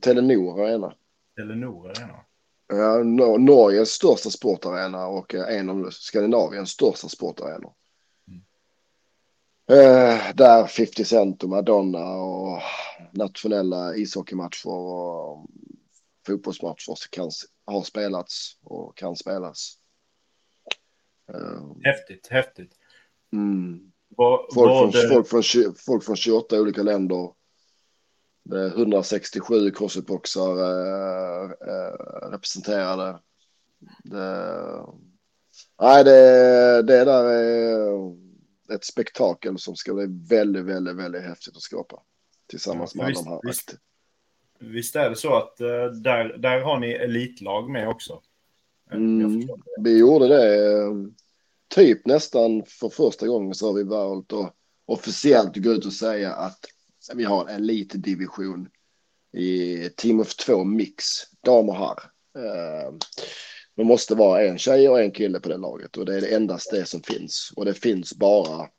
Telenor Arena.
Telenor Arena.
Ja, Norges största sportarena och en av Skandinaviens största sportarenor. Mm. Eh, där 50 Cent och Madonna och nationella ishockeymatcher och fotbollsmatcher kan, har spelats och kan spelas.
Ehm. Häftigt, häftigt.
Mm. Var, folk, var från, det... folk, från, folk från 28 olika länder. Det är 167 crossfitboxar äh, äh, representerade. Det, nej, det, det där är ett spektakel som ska bli väldigt, väldigt, väldigt häftigt att skapa. Tillsammans ja, med visst, de här visst,
Visst är det så att där, där har ni elitlag med också?
Eh, mm, vi gjorde det eh, typ nästan för första gången så har vi valt att officiellt gå ut och säga att vi har en elitdivision i Team of 2 mix, dam och herr. Uh, det måste vara en tjej och en kille på det laget och det är det endast det som finns och det finns bara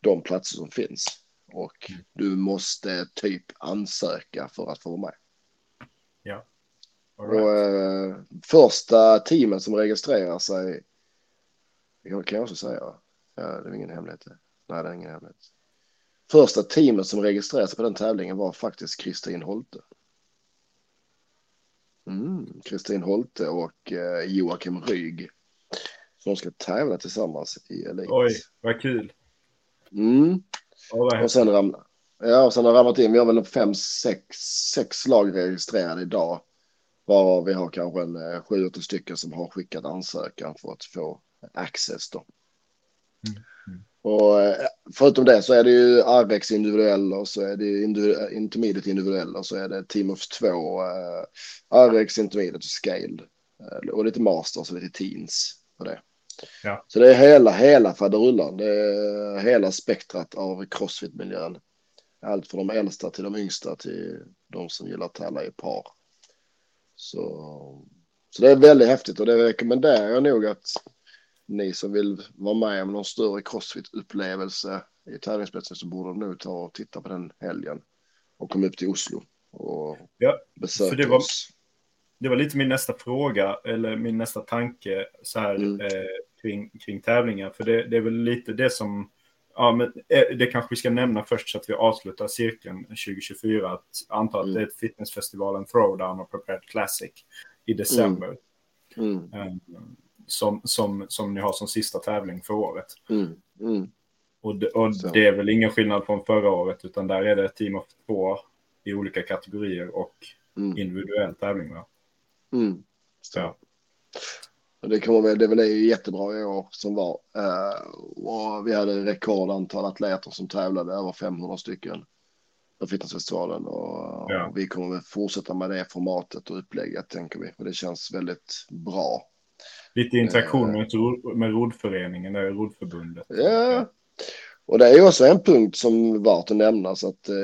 de platser som finns och du måste typ ansöka för att få vara med.
Ja.
Right. Och, eh, första teamen som registrerar sig, det kan jag också säga, ja, det är ingen hemlighet. Nej, det är ingen hemlighet. Första teamet som registrerade sig på den tävlingen var faktiskt Kristin Holte. Kristin mm, Holte och eh, Joakim Ryg. Som ska tävla tillsammans i Elit.
Oj, vad kul.
Mm. Oh, och sen ramlar Ja, och sen har ramlat in. Vi har väl fem, sex, sex lag registrerade idag. Varav vi har kanske en eh, sju, stycken som har skickat ansökan för att få access då. Mm. Och eh, förutom det så är det ju RX individuell och så är det individu intermediate individuell och så är det Team of 2, uh, RX intermediate och scale. Uh, och lite masters och lite teens på det.
Ja.
Så det är hela, hela faderullan. Det är hela spektrat av crossfit-miljön. Allt från de äldsta till de yngsta till de som gillar att tävla i par. Så, så det är väldigt häftigt och det rekommenderar jag nog att ni som vill vara med om någon större crossfit-upplevelse i tävlingsspetsen så borde nog ta och titta på den helgen och komma upp till Oslo och
ja,
besöka
det var,
oss.
Det var lite min nästa fråga eller min nästa tanke så här
Mm.
eh, kring, kring tävlingar. För det, det är väl lite det som Ja, men eh, det kanske vi ska nämna först så att vi avslutar cirkeln 2024. Att anta att
Mm.
det är ett fitnessfestivalen Throwdown och Prepared Classic i december.
Mm,
eh, Som, som, som ni har som sista tävling för året.
mm, mm.
Och, det, och
Så.
det är väl ingen skillnad från förra året utan där är det ett team of två i olika kategorier och
Mm,
individuell tävling. Va?
mm.
Ja.
Och det kommer det är väl jättebra i år som var. Och vi hade rekordantal atleter som tävlade, över 500 stycken på fitnessfestivalen. Och
Ja.
vi kommer väl fortsätta med det formatet och upplägget tänker vi. Och det känns väldigt bra.
Lite interaktion
Eh.
med, med rodföreningen, eller rodförbundet.
Ja. Och det är ju också en punkt som värt att nämna så att eh,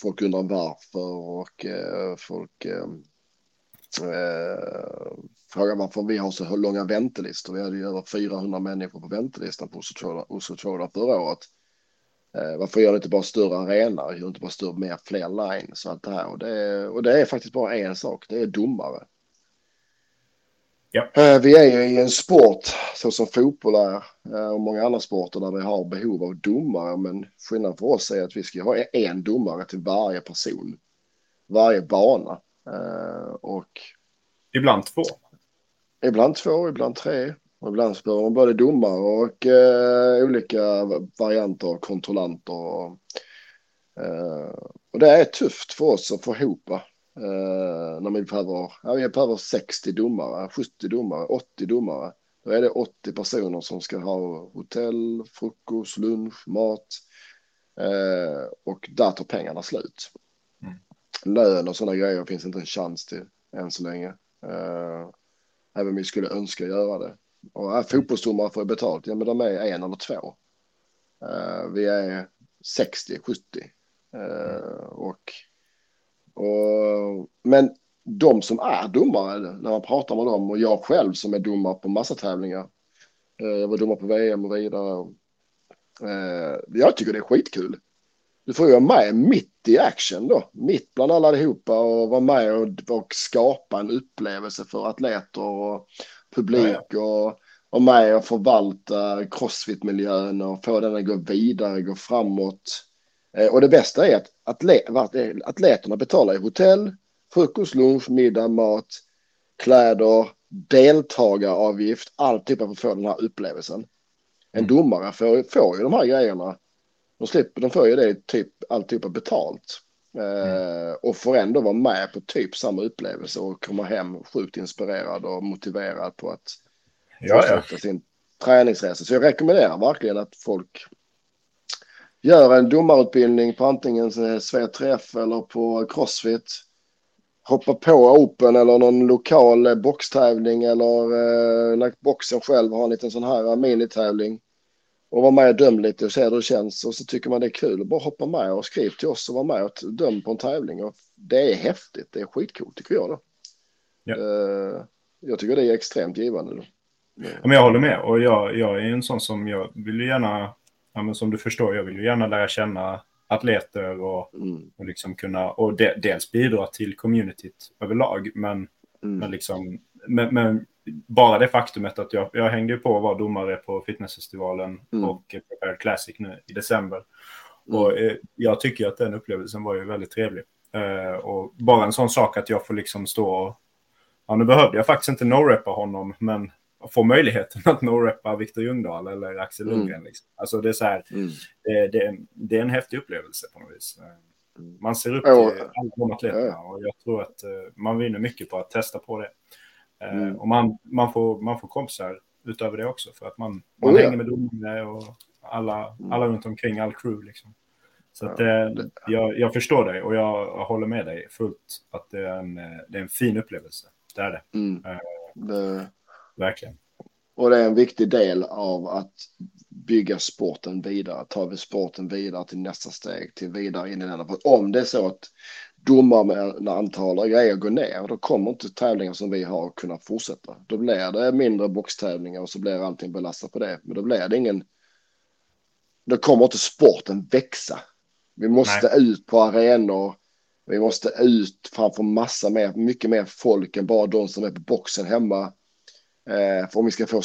folk undrar varför och eh, folk eh, eh, frågar varför vi har så långa väntelistor. Vi hade ju över 400 människor på väntelistan på Oslo Troda förra året. Eh, varför gör ni inte bara större arena? Gör inte bara större, mer fler lines och allt det här? Och det, är, och det är faktiskt bara en sak. Det är domare.
Ja.
Eh, Vi är ju i en sport så som fotboll är eh, och många andra sporter där vi har behov av domare. Men skillnaden för oss är att vi ska ha en domare till varje person. Varje bana. Eh, Och
Ibland två.
ibland två, ibland tre. Och ibland behöver man både domare och eh, olika varianter kontrollanter. Och, eh, och det är tufft för oss att få ihop. Eh, när vi behöver, ja, vi behöver 60 domare, 70 domare, 80 domare. Då är det 80 personer som ska ha hotell, frukost, lunch, mat. Eh, och där tar pengarna slut.
Mm.
Lön och sådana grejer finns inte en chans till än så länge. Eh, även om vi skulle önska göra det. Och är fotbollsdomare får betalt, ja men de är en eller två. Eh, vi är 60, 70. Eh, och, och, men de som är domare, när man pratar med dem och jag själv som är domare på massa tävlingar. Eh, jag var domare på VM och vidare. Eh, jag tycker det är skitkul. Du får ju vara med mitt i action då. Mitt bland alla allihopa och vara med och, och skapa en upplevelse för atleter och publik och vara med och förvalta crossfit-miljön och få den att gå vidare, gå framåt. Eh, och det bästa är att atleterna betalar i hotell, frukost, lunch, middag, mat, kläder, deltagaravgift, allt typ för att få den här upplevelsen. En
Mm.
domare får, får ju de här grejerna. De, slipper, de får ju det typ alltihopa betalt. Eh, och får ändå vara med på typ samma upplevelse och komma hem sjukt inspirerad och motiverad på att
Ja, ja.
fortsätta sin träningsresa. Så jag rekommenderar verkligen att folk gör en domarutbildning på antingen Svea-träff eller på Crossfit. Hoppa på Open eller någon lokal eh, boxtävling eller eh, när boxen själv har en liten sån här minitävling. Och vara med och döm lite och se hur det känns. Och så tycker man det är kul. Bara hoppa med och skriv till oss och vara med och döm på en tävling. Och det är häftigt. Det är skitcoolt tycker jag. Då.
Ja.
Eh, jag tycker det är extremt givande. Då.
Ja, Men jag håller med. Och jag, jag är en sån som jag vill gärna, ja, men som du förstår, jag vill ju gärna lära känna atleter och,
Mm,
och liksom kunna, och de, dels bidra till communityt överlag, men,
mm,
men liksom, men, men bara det faktumet att jag, jag hängde på att vara domare på fitnessfestivalen
Mm.
och Prepared Classic nu i december.
mm,
Och eh, jag tycker att den upplevelsen var ju väldigt trevlig. Eh, och bara en sån sak att jag får liksom stå och... Ja, nu behövde jag faktiskt inte no-reppa honom, men få möjligheten att no-reppa Viktor Ljungdahl eller Axel
Mm.
Lundgren. Liksom. Alltså det är så här,
mm.
det, det, det är en häftig upplevelse på något vis. Eh,
Mm.
Man ser upp
Ja.
till alla de atleterna
Ja.
och jag tror att eh, man vinner mycket på att testa på det. Eh,
Mm.
Och man, man, får, man får kompisar utöver det också för att man, man
Oh, ja.
hänger med domare och alla, mm. alla runt omkring, all crew liksom. Så att, ja, det, jag, jag, förstår dig och jag, jag, håller med dig fullt att det är en, det är en fin upplevelse. Det är det. Mm. det... Verkligen.
Och det är en viktig del av att bygga sporten vidare. Tar vi sporten vidare till nästa steg, till vidare in i den. För om det är så att domarantal och grejer går ner, då kommer inte tävlingar som vi har kunna fortsätta. Då blir det mindre boxtävlingar och så blir allting belastat på det. Men då blir det ingen... Då kommer inte sporten växa. Vi måste Nej. ut på arenor. Vi måste ut framför massa mer, mycket mer folk än bara de som är på boxen hemma. Eh, för om vi ska få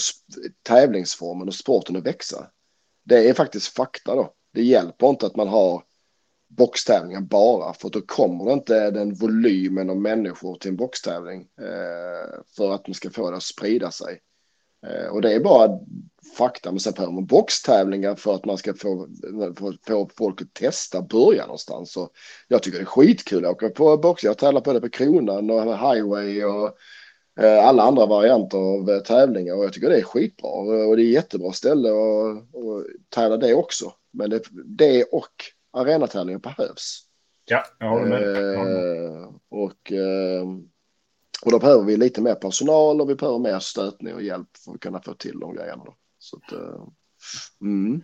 tävlingsformen och sporten att växa. Det är faktiskt fakta då. Det hjälper inte att man har boxtävlingar bara för då kommer det inte den volymen av människor till en boxtävling eh, för att man ska få det att sprida sig. Eh, och det är bara fakta, men sen behöver man boxtävlingar för att man ska få, få, få folk att testa, börja någonstans. Så jag tycker det är skitkul att åka på box. Jag tävlar på det på Kronan och Highway och alla andra varianter av eh, tävlingar och jag tycker det är skitbra och det är jättebra ställe att tävla det också. Men det, det och arenatävlingar behövs.
Ja, jag håller med.
Eh, och, och då behöver vi lite mer personal och vi behöver mer stötning och hjälp för att kunna få till de grejerna. Då. Så att, mm.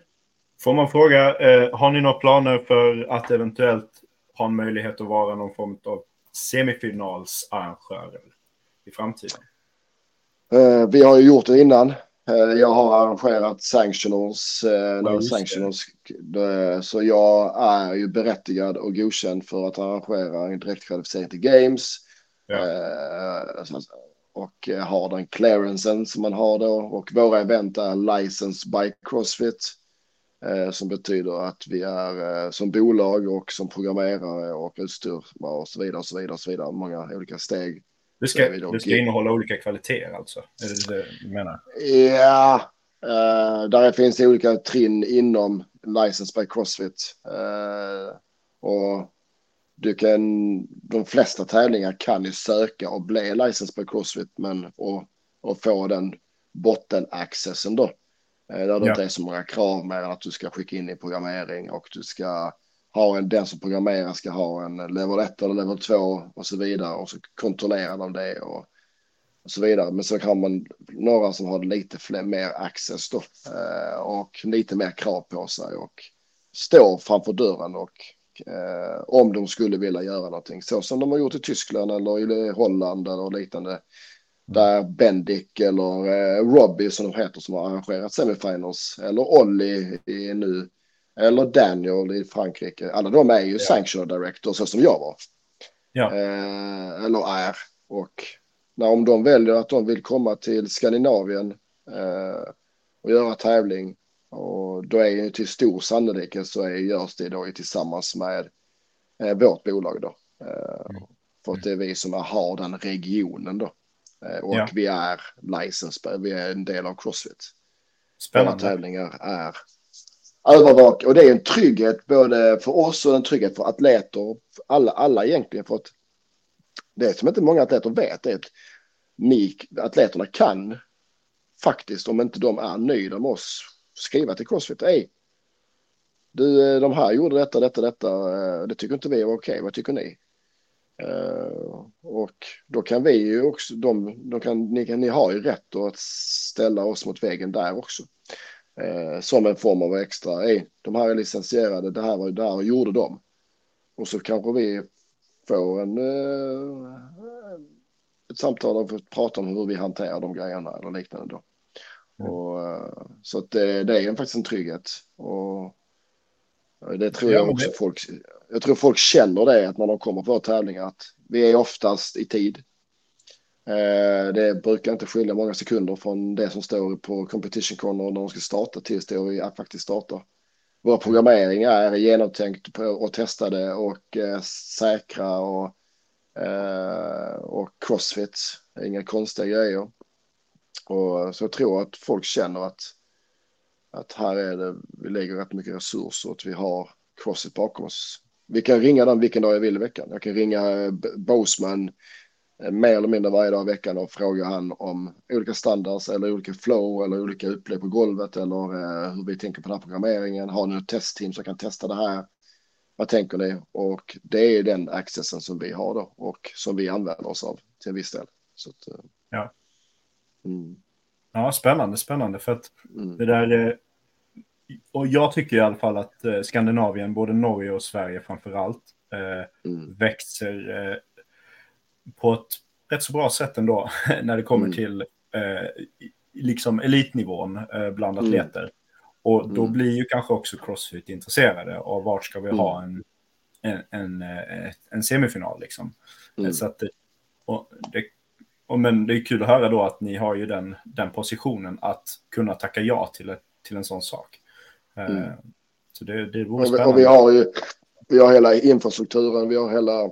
Får man fråga, har ni några planer för att eventuellt ha en möjlighet att vara någon form av semifinalsarrangör? I framtiden?
Uh, vi har ju gjort det innan. Uh, jag har arrangerat sanctionals. Uh, ja, sanctionals så jag är ju berättigad och godkänd för att arrangera en direktkvalificering till Games. Ja. och har den clearancen som man har då. Och våra event är licensed by Crossfit. som betyder att vi är som bolag och som programmerare och utstyr och så vidare och så vidare och så vidare. Många olika steg
det ska, det ska innehålla olika kvaliteter alltså? Är det det du menar?
Ja, uh, där finns det olika trin inom License by Crossfit. Uh, och du kan, de flesta tävlingar kan ju söka och bli License by Crossfit men och, och få den botten-accessen då. Uh, där det ja. inte är så många krav mer än att du ska skicka in i programmering och du ska har en, den som programmerar ska ha en level 1 eller level 2 och så vidare och så kontrollerar de det och, och så vidare. Men så har man några som har lite fler, mer access då eh, och lite mer krav på sig och står framför dörren och eh, om de skulle vilja göra någonting så som de har gjort i Tyskland eller i Holland eller liknande. Där Bendik eller eh, Robbie som de heter som har arrangerat semifinals eller Olli nu eller Daniel i Frankrike. Alla de är ju ja. sanctional director så som jag var. Ja. Eh, eller är. Och när, om de väljer att de vill komma till Skandinavien eh, och göra tävling och då är ju till stor sannolikhet så är, görs det då tillsammans med eh, vårt bolag då. Eh, mm. För att det är vi som har den regionen då. Eh, och ja. vi är licensed, vi är en del av Crossfit. Spännande. Våra tävlingar är övervaka och det är en trygghet både för oss och en trygghet för atleter. Alla, alla egentligen för att det som inte många atleter vet är att ni atleterna kan faktiskt om inte de är nöjda med oss skriva till Crossfit. Hej, du, eh, de här gjorde detta, detta, detta. Eh, det tycker inte vi är okej. Vad tycker ni? Uh, och då kan vi ju också, de, de kan, ni, kan, ni har ju rätt att ställa oss mot väggen där också eh, som en form av extra. Hey, de här är licensierade, det här var det här gjorde de. Och så kanske vi får en, eh, ett samtal och får prata om hur vi hanterar de grejerna eller liknande då. Mm. Och, eh, så att det, det är faktiskt en trygghet. Och det tror jag också folk, jag tror folk känner det att när de kommer på tävlingar att vi är oftast i tid. Eh, det brukar inte skilja många sekunder från det som står på competition corner när de ska starta tills det faktiskt startar. Våra programmeringar är genomtänkt och testade och eh, säkra och, eh, och crossfit. Inga konstiga grejer. Och så jag tror att folk känner att, att här är det, vi lägger rätt mycket resurser och att vi har crossfit bakom oss. Vi kan ringa den vilken dag jag vill i veckan. Jag kan ringa Boseman mer eller mindre varje dag i veckan och frågar han om olika standards eller olika flow eller olika upplägg på golvet eller eh, hur vi tänker på den här programmeringen. Har ni ett testteam som kan testa det här? Vad tänker ni? Och det är den accessen som vi har då och som vi använder oss av till en viss del. Att, eh,
Ja.
mm,
Ja, spännande, spännande. För att
mm,
det där... eh, Och jag tycker i alla fall att eh, Skandinavien, både Norge och Sverige framför allt, eh,
mm,
växer eh, på ett rätt så bra sätt ändå när det kommer
Mm.
till eh, liksom elitnivån eh, bland
Mm.
atleter. Och då
Mm.
blir ju kanske också Crossfit intresserade av vart ska vi
Mm.
ha en, en, en, eh, en semifinal liksom.
mm.
Så att det, och det, och men det är kul att höra då att ni har ju den, den positionen att kunna tacka ja till, ett, till en sån sak. Eh,
Mm.
Så det, det vore
Och vi,
spännande.
och vi har ju vi har hela infrastrukturen, vi har hela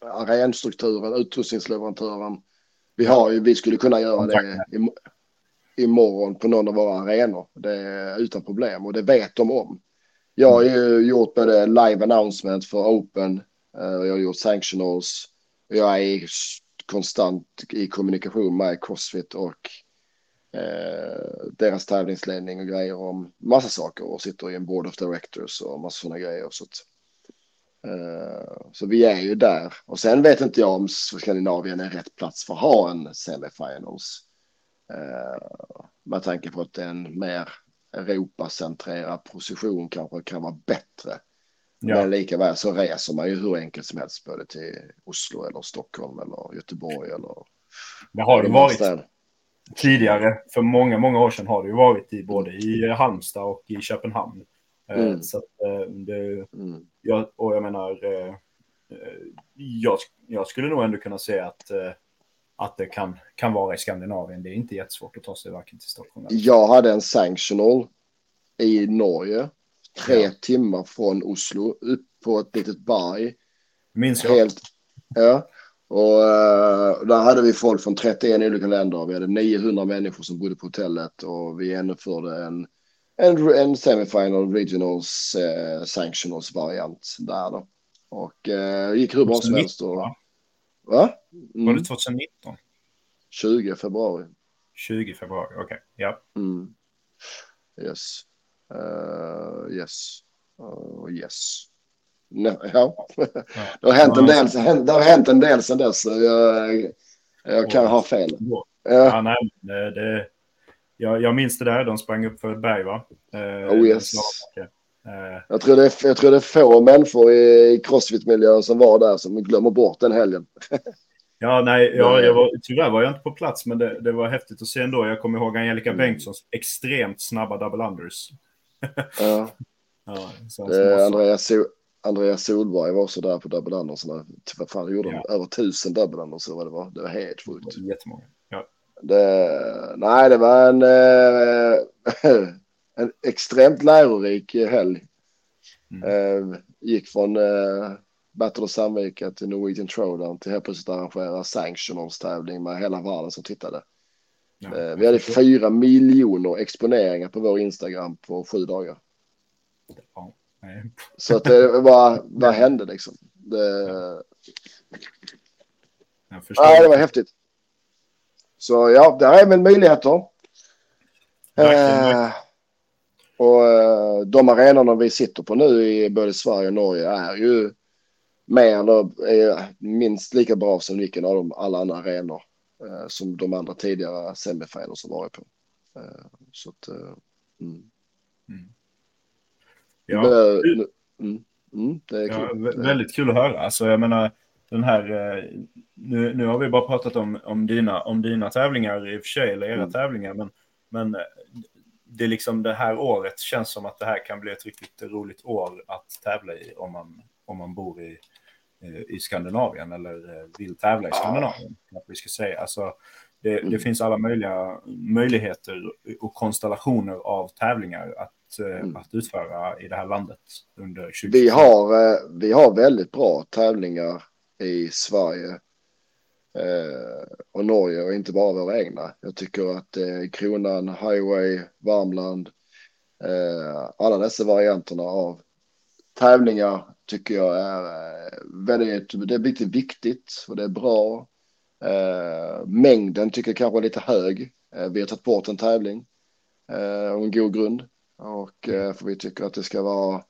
arenstrukturen, utrustningsleverantören. Vi har ju, vi skulle kunna göra det im- imorgon på någon av våra arenor. Det är utan problem och det vet de om. Jag har ju gjort både live announcement för Open, eh, jag har gjort sanctionals. Jag är konstant i kommunikation med Crossfit och eh, deras tävlingsledning och grejer om massa saker och sitter i en board of directors och massa sådana grejer. Så, att, så vi är ju där. Och sen vet inte jag om Skandinavien är rätt plats för att ha en semifinals. Eh, med tanke på att en mer Europacentrerad position kanske kan vara bättre.
Ja.
Men likaväl så reser man ju hur enkelt som helst både till Oslo eller Stockholm eller Göteborg eller
Det har det varit
städer.
tidigare, för många, många år sedan har det ju varit i både i Halmstad och i Köpenhamn. Eh,
Mm.
Så att, eh, det,
Mm.
jag, och jag menar, eh, jag, jag skulle nog ändå kunna säga att, att det kan, kan vara i Skandinavien. Det är inte jättesvårt att ta sig varken till Stockholm
Jag hade en sanctional i Norge. Tre
Ja.
timmar från Oslo upp på ett litet berg.
Minns jag.
Helt, ja. Och eh, där hade vi folk från 31 olika länder. Vi hade 900 människor som bodde på hotellet och vi genomförde en, en, en semifinal regionals eh, sanctionals variant där då. Och eh, gick hur bra som helst. Och,
va?
va?
Var
Mm,
det 2019?
20 februari.
20 februari, okej. Ja.
Mm. Yes. Uh, yes. Uh, yes. Nej, ja. det har hänt en del. Det har hänt en del sedan dess. Jag, jag kan ha fel.
Ja, nej, det, jag, jag minns det där. De sprang upp för ett berg, va? Eh,
Oh, yes.
Eh,
jag, tror det är, jag tror det är få människor i, i crossfit-miljön som var där som glömmer bort den helgen.
Ja, nej, ja,
Nej.
jag var, tyvärr var jag inte på plats, men det, det var häftigt att se ändå. Jag kommer ihåg Angelica
Mm.
Bengtssons extremt snabba double unders.
Ja,
Ja,
det Andreas, so Andreas Solberg var också där på double undersarna. Vad fan gjorde de? Över tusen double unders eller vad det var. Det var helt sjukt.
Jättemånga. Ja.
Det, nej, det var en, eh, en extremt lärorik helg.
Mm.
Eh, gick från eh, Battle of Sandvika till Norwegian Throwdown till helt plötsligt arrangera Sanctionals tävling med hela världen som tittade.
Ja.
Vi hade fyra miljoner exponeringar på vår Instagram på sju dagar.
Ja.
Så att det var, vad hände liksom? Det, nej, det var häftigt. Så ja, det är väl möjligheter. Eh, och eh, de arenorna vi sitter på nu i både Sverige och Norge är ju mer eller är minst lika bra som vilken av de alla andra arenor eh, som de andra tidigare semifinals har varit på. Eh, så att, eh, mm.
Mm.
Det,
Ja,
nu- mm, mm, det är
ja,
kul.
vä- väldigt kul att höra. Alltså, jag menar, den här, eh, nu, nu har vi bara pratat om, om, dina, om dina tävlingar i och för sig, eller era
Mm.
tävlingar, men, men eh, det är liksom det här året känns som att det här kan bli ett riktigt roligt år att tävla i om man, om man bor i, eh, i Skandinavien eller vill tävla i
Ja.
Skandinavien. Att vi ska säga. Alltså, det, det
Mm.
finns alla möjliga möjligheter och konstellationer av tävlingar att,
Mm.
att utföra i det här landet under 20
Vi har, vi har väldigt bra tävlingar i Sverige eh, och Norge och inte bara våra egna. Jag tycker att eh, Kronan, Highway, Värmland, eh, alla dessa varianterna av tävlingar tycker jag är väldigt, det är lite viktigt och det är bra. Mängden tycker jag kanske är lite hög. Vi har tagit bort en tävling och en god grund. Och för vi tycker att det ska vara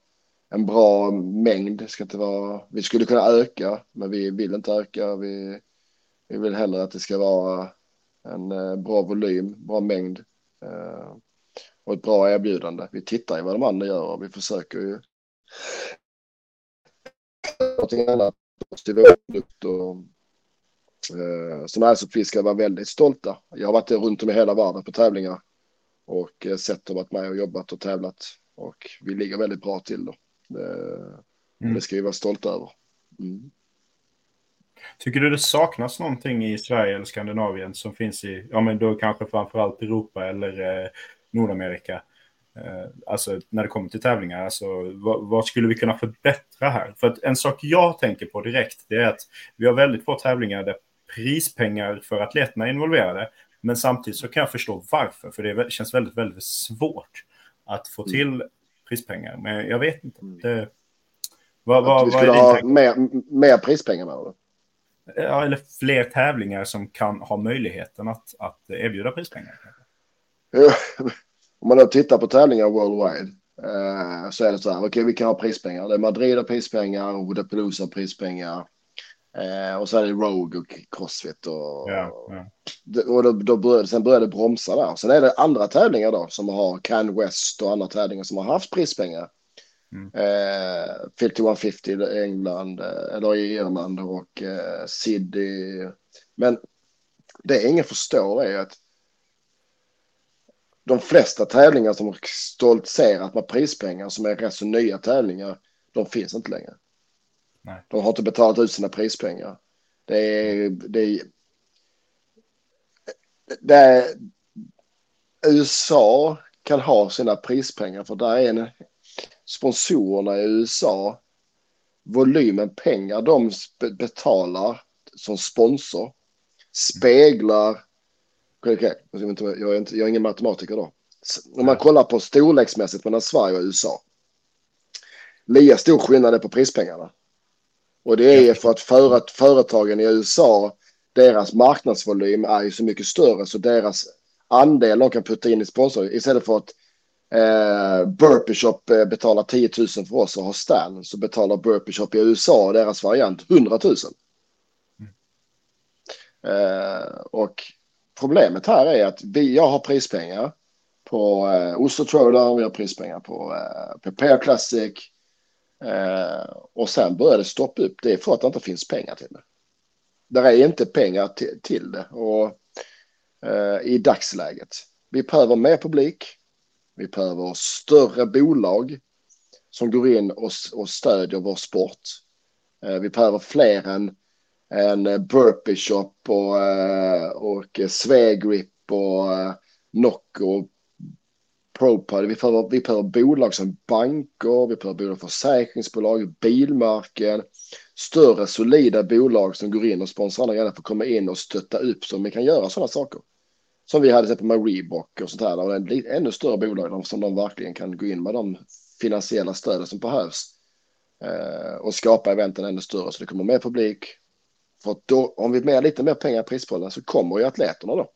en bra mängd. Det ska inte vara, vi skulle kunna öka, men vi vill inte öka. Vi, vi vill hellre att det ska vara en eh, bra volym, bra mängd eh, och ett bra erbjudande. Vi tittar ju vad de andra gör och vi försöker ju någonting annat till vår produkt och eh, så nej, så vi ska vara väldigt stolta. Jag har varit runt om i hela världen på tävlingar och eh, sett dem varit med och jobbat och tävlat och vi ligger väldigt bra till då. Det, mm. det ska vi vara stolta över. Mm.
Tycker du det saknas någonting i Sverige eller Skandinavien som finns i, ja men då kanske framförallt Europa eller eh, Nordamerika? Eh, alltså när det kommer till tävlingar, alltså vad, vad, skulle vi kunna förbättra här? För att en sak jag tänker på direkt, det är att vi har väldigt få tävlingar där prispengar för atleterna är involverade. Men samtidigt så kan jag förstå varför, för det känns väldigt, väldigt svårt att få mm. till prispengar. Men jag vet inte. Mm. Det,
vad, vad, vi skulle ha mer, mer prispengar med det?
Ja, eller fler tävlingar som kan ha möjligheten att, att erbjuda prispengar.
Om man då tittar på tävlingar worldwide eh, så är det så här, okej okay, vi kan ha prispengar. Det är Madrid har prispengar, Budapest har prispengar. Eh, och så är det Rogue och Crossfit och, ja, ja. och då, då började, sen började det bromsa där. Sen är det andra tävlingar då som har Can West och andra tävlingar som har haft prispengar. Mm. Eh, 5150 i England eh, eller i Irland och eh, Sydney. Men det ingen förstår är att de flesta tävlingar som stoltserat med prispengar som är rätt så nya tävlingar, de finns inte längre. Nej. De har inte betalat ut sina prispengar. Det är, det är, det är, USA kan ha sina prispengar för där är en, sponsorerna i USA volymen pengar de betalar som sponsor speglar okay, jag, är inte, jag, är inte, jag är ingen matematiker då. Om man kollar på storleksmässigt mellan Sverige och USA. Lika stor skillnad är på prispengarna. Och det är för att för, företagen i USA, deras marknadsvolym är ju så mycket större så deras andel de kan putta in i sponsor istället för att eh, Burpee Shop eh, betalar 10 000 för oss och har Stan så betalar Burpee Shop i USA deras variant 100 000. Mm. Eh, och problemet här är att vi, jag har prispengar på eh, Oslo Throwdown, vi har prispengar på eh, Prepare Classic eh, och sen börjar det stoppa upp. Det är för att det inte finns pengar till det. Där är inte pengar till, till det och eh, i dagsläget. Vi behöver mer publik. Vi behöver större bolag som går in och, och stödjer vår sport. Eh, vi behöver fler än än burpee shop och, eh, och Svegrip och eh, Nocco ProPod. Vi behöver, vi behöver bolag som banker, vi behöver bolag försäkringsbolag, bilmärken, större solida bolag som går in och sponsrar andra grejer för att komma in och stötta upp så vi kan göra sådana saker. Som vi hade sett med Reebok och sånt här. Och en ännu större bolag som de verkligen kan gå in med de finansiella stöden som behövs. Eh, och skapa eventen ännu större så det kommer mer publik, för då, om vi med lite mer pengar i prispollen så kommer ju atleterna då.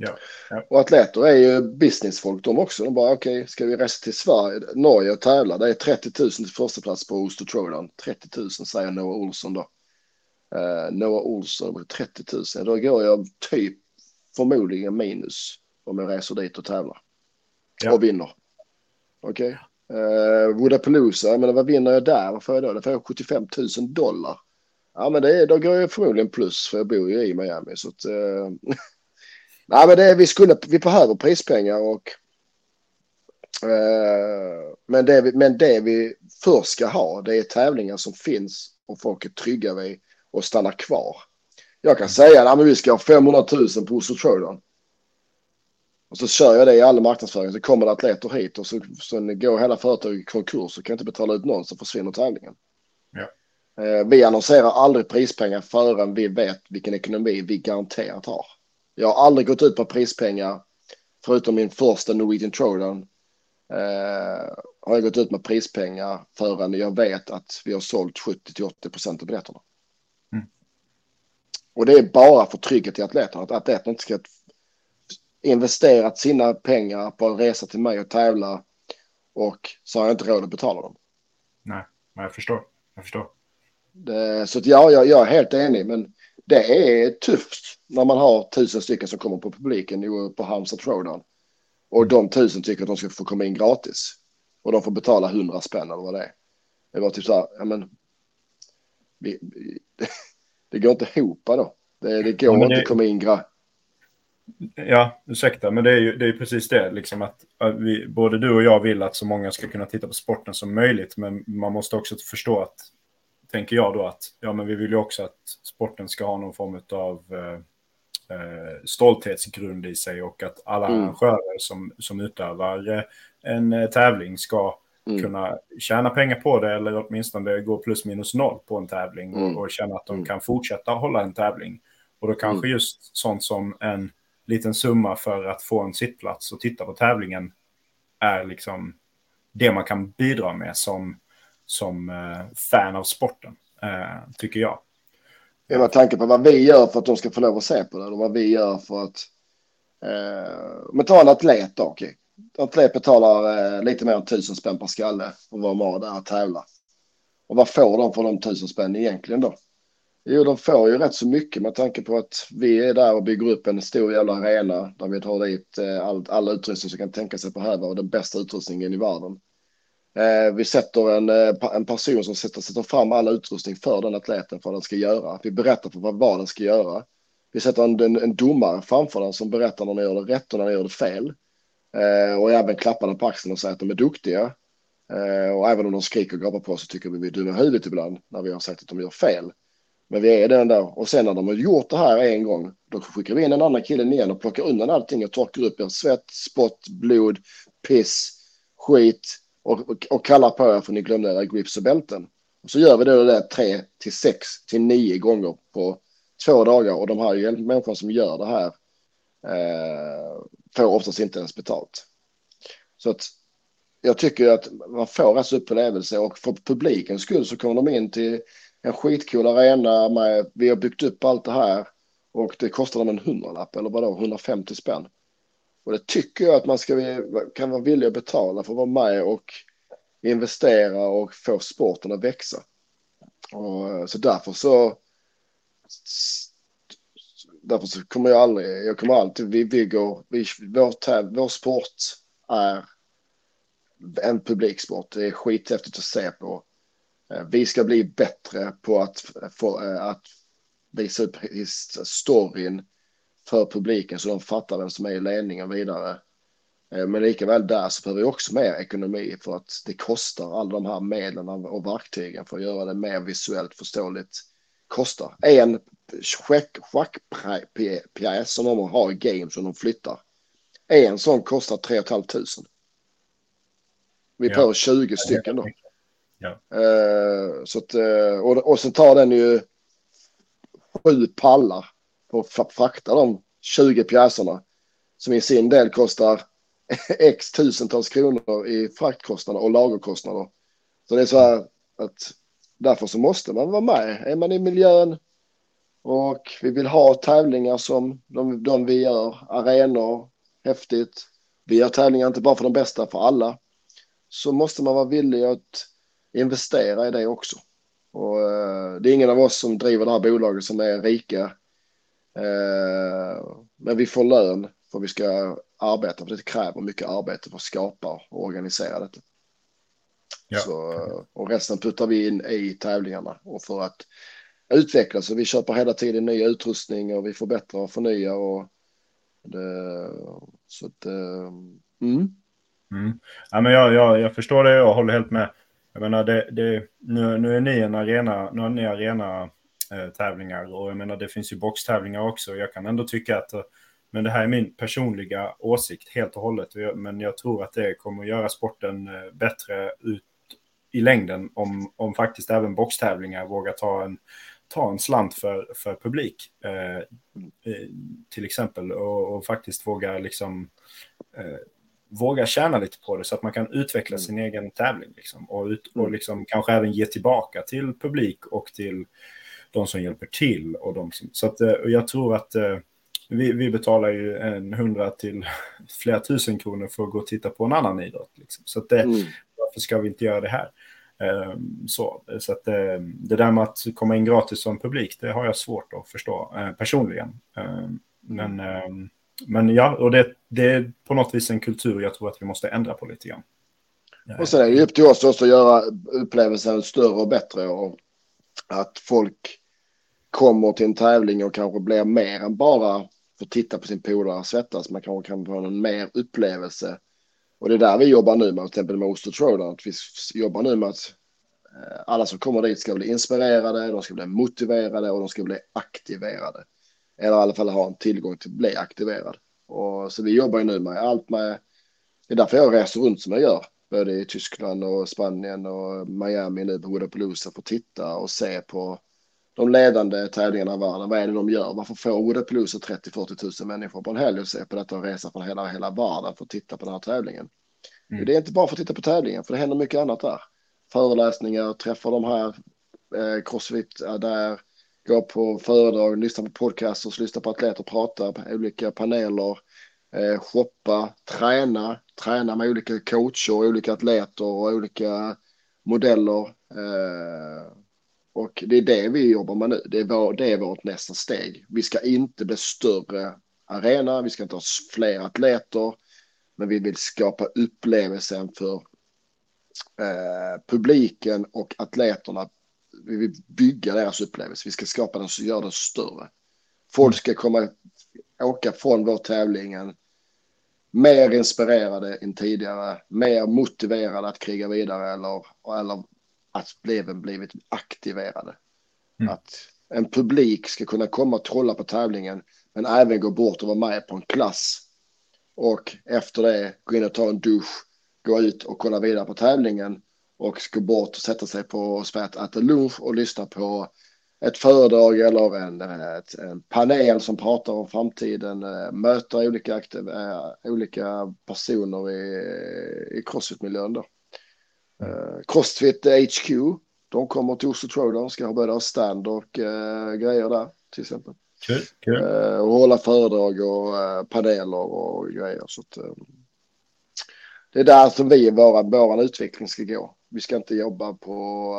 Ja, ja. Och atleter är ju businessfolk de också. De bara okej, okay, ska vi resa till Sverige, Norge och tävla? Det är 30 000 till första plats på Oster Throwdown. 30 000 säger Noah Olsson då. Uh, Noah Olsson, 30 000. Då går jag typ förmodligen minus om jag reser dit och tävlar. Ja. Och vinner. Okej. Okay. Uh, Wodapalooza, men vad vinner jag där? Vad får jag då? Det får jag 75 000 dollar. Ja, men det, då går jag förmodligen plus för jag bor ju i Miami. Så att, eh, nej, men det, vi, skulle, vi behöver prispengar och eh, men, det vi, men det vi först ska ha det är tävlingar som finns och folk är trygga vid och stannar kvar. Jag kan säga att vi ska ha 500 000 på Oslo Throwdown. Och så kör jag det i all marknadsföring så kommer det atleter hit och så, så går hela företaget i konkurs och kan inte betala ut någon så försvinner tävlingen. Eh, vi annonserar aldrig prispengar förrän vi vet vilken ekonomi vi garanterat har. Jag har aldrig gått ut på prispengar förutom min första Norwegian Throwdown. Eh, har jag gått ut med prispengar förrän jag vet att vi har sålt 70 till 80 procent av biljetterna. Mm. Och det är bara för trygghet i atleterna. Att atleterna inte ska investera sina pengar på en resa till mig och tävla och så har jag inte råd att betala dem.
Nej, jag förstår. Jag förstår.
Det, så att ja, jag, jag är helt enig, men det är tufft när man har tusen stycken som kommer på publiken på Halmstad Throwdown. Och de tusen tycker att de ska få komma in gratis. Och de får betala hundra spänn eller vad det är. Det var typ så här, ja men. Vi, vi, det går inte ihop då. Det, det går ja, inte att komma in gratis.
Ja, ursäkta, men det är ju det är precis det. Liksom att, att vi, både du och jag vill att så många ska kunna titta på sporten som möjligt. Men man måste också förstå att, tänker jag då, att ja, men vi vill ju också att sporten ska ha någon form av eh, eh, stolthetsgrund i sig och att alla mm. arrangörer som, som utövar eh, en eh, tävling ska mm. kunna tjäna pengar på det eller åtminstone gå plus minus noll på en tävling mm. och, och, känna att de mm. kan fortsätta hålla en tävling. Och då kanske mm. just sånt som en liten summa för att få en sittplats och titta på tävlingen är liksom det man kan bidra med som, som eh, fan av sporten, eh, tycker jag.
Ja, med tanke på vad vi gör för att de ska få lov att se på det och vad vi gör för att... Eh, men ta en atlet då, okej. Okay. Atlet betalar eh, lite mer än tusen spänn per skalle för att vara med där och tävla. Och vad får de för de tusen spänn egentligen då? Jo, de får ju rätt så mycket med tanke på att vi är där och bygger upp en stor jävla arena där vi tar dit eh, all, all utrustning som kan tänka sig behöva och den bästa utrustningen i världen. Eh, vi sätter en, eh, en person som sätter, sätter fram all utrustning för den atleten för vad den ska göra. Vi berättar för vad, vad den ska göra. Vi sätter en, en, en domare framför den som berättar när den gör det rätt och när den gör det fel. Eh, och även klappar den på axeln och säger att de är duktiga. Eh, och även om de skriker och gapar på så tycker vi vi är dumma i huvudet ibland när vi har sagt att de gör fel. Men vi är den där och sen när de har gjort det här en gång då skickar vi in en annan kille igen och plockar undan allting och torkar upp er svett, spott, blod, piss, skit och, och, och kallar på er för ni glömde era grips och bälten. Och så gör vi det där tre till sex till nio gånger på två dagar och de här människorna som gör det här eh, får oftast inte ens betalt. Så att jag tycker att man får rätt upplevelse och för publikens skull så kommer de in till en skitcool arena med, vi har byggt upp allt det här och det kostar dem en hundralapp eller vadå, 150 spänn. Och det tycker jag att man ska, kan vara villig att betala för att vara med och investera och få sporten att växa. Och, eh, så därför så därför så kommer jag aldrig, jag kommer alltid, vi bygger, vi, vår, vår sport är en publiksport. Det är skithäftigt att se på. Eh, vi ska bli bättre på att, få, eh, att visa upp storyn för publiken så de fattar vem som är i ledningen vidare. Eh, men likaväl där så behöver vi också mer ekonomi för att det kostar alla de här medlen och verktygen för att göra det mer visuellt förståeligt. Kostar. En schackpjäs som de har i game som de flyttar. En sån kostar 3 500. Vi behöver ja. 20 stycken då. Ja. Uh, så att, uh, och, och sen tar den ju sju pallar på att frakta de 20 pjäserna som i sin del kostar x tusentals kronor i fraktkostnader och lagerkostnader. Så det är så här att därför så måste man vara med. Är man i miljön och vi vill ha tävlingar som de, de vi gör, arenor, häftigt. Vi gör tävlingar inte bara för de bästa, för alla. Så måste man vara villig att investera i det också. Och, eh, det är ingen av oss som driver det här bolaget som är rika. Eh, men vi får lön för vi ska arbeta, för det kräver mycket arbete för att skapa och organisera detta. Ja. Så, och resten puttar vi in i tävlingarna och för att utveckla så vi köper hela tiden ny utrustning och vi förbättrar och förnyar och det, så att eh, mm.
Mm. Ja, men jag, jag, jag förstår det och håller helt med. Jag menar, det, det, nu, nu är ni en arena, nu har ni arena tävlingar och jag menar det finns ju boxtävlingar också. Jag kan ändå tycka att, men det här är min personliga åsikt helt och hållet, men jag tror att det kommer att göra sporten eh, bättre ut i längden om, om faktiskt även boxtävlingar vågar ta en, ta en slant för, för publik. Eh, eh till exempel och, och faktiskt våga liksom eh, våga tjäna lite på det så att man kan utveckla mm. sin egen tävling. Liksom, och, ut, och mm. liksom, kanske även ge tillbaka till publik och till de som hjälper till och de som... Så att, och jag tror att vi, vi betalar ju en hundra till flera tusen kronor för att gå och titta på en annan idrott. Liksom. Så att det, mm. varför ska vi inte göra det här? Um, så så att, um, det där med att komma in gratis som publik, det har jag svårt att förstå personligen. Um, men, men ja, och det, det är på något vis en kultur jag tror att vi måste ändra på lite grann.
Och sen är det upp till oss också att göra upplevelsen större och bättre och att folk kommer till en tävling och kanske blir mer än bara få titta på sin polare svettas. Man kanske kan få en mer upplevelse. Och det är där vi jobbar nu med, till exempel med Oster Throwdown. Vi jobbar nu med att eh, alla som kommer dit ska bli inspirerade, de ska bli motiverade och de ska bli aktiverade. Eller i alla fall ha en tillgång till att bli aktiverad. Och så vi jobbar ju nu med allt med, det är därför jag reser runt som jag gör. Både i Tyskland och Spanien och Miami nu på Woodapalooza för att titta och se på de ledande tävlingarna i världen. Vad är det de gör? Varför får Oda Peluso 30-40 000 människor på en helg och se på detta och resa från hela, hela världen för att titta på den här tävlingen? Mm. Det är inte bara för att titta på tävlingen, för det händer mycket annat där. Föreläsningar, träffa de här, eh, crossfit är där, gå på föredrag, lyssna på podcasts, lyssna på atleter prata på olika paneler, eh, shoppa, träna, träna med olika coacher, olika atleter och olika modeller. Eh, och det är det vi jobbar med nu. Det är, vår, det är vårt nästa steg. Vi ska inte bli större arena, vi ska inte ha fler atleter, men vi vill skapa upplevelsen för eh, publiken och atleterna. Vi vill bygga deras upplevelse. Vi ska skapa den så gör den större. Folk ska komma, åka från vår tävlingen mer inspirerade än tidigare, mer motiverade att kriga vidare eller, eller att bleven blivit aktiverade. Mm. Att en publik ska kunna komma och trolla på tävlingen men även gå bort och vara med på en klass. Och efter det gå in och ta en dusch, gå ut och kolla vidare på tävlingen och gå bort och sätta sig på spät, äta lunch och lyssna på ett föredrag eller en, ett, en panel som pratar om framtiden, eh, möta olika, aktiv, äh, olika personer i, i crossfit-miljön. Då. Uh, Crossfit HQ, de kommer till Oslo Throwdown, ska ha både stand och uh, grejer där till exempel.
Kul, kul.
Uh, och hålla föredrag och uh, paneler och grejer. Så att, det är där som vi, våra, vår utveckling ska gå. Vi ska inte jobba på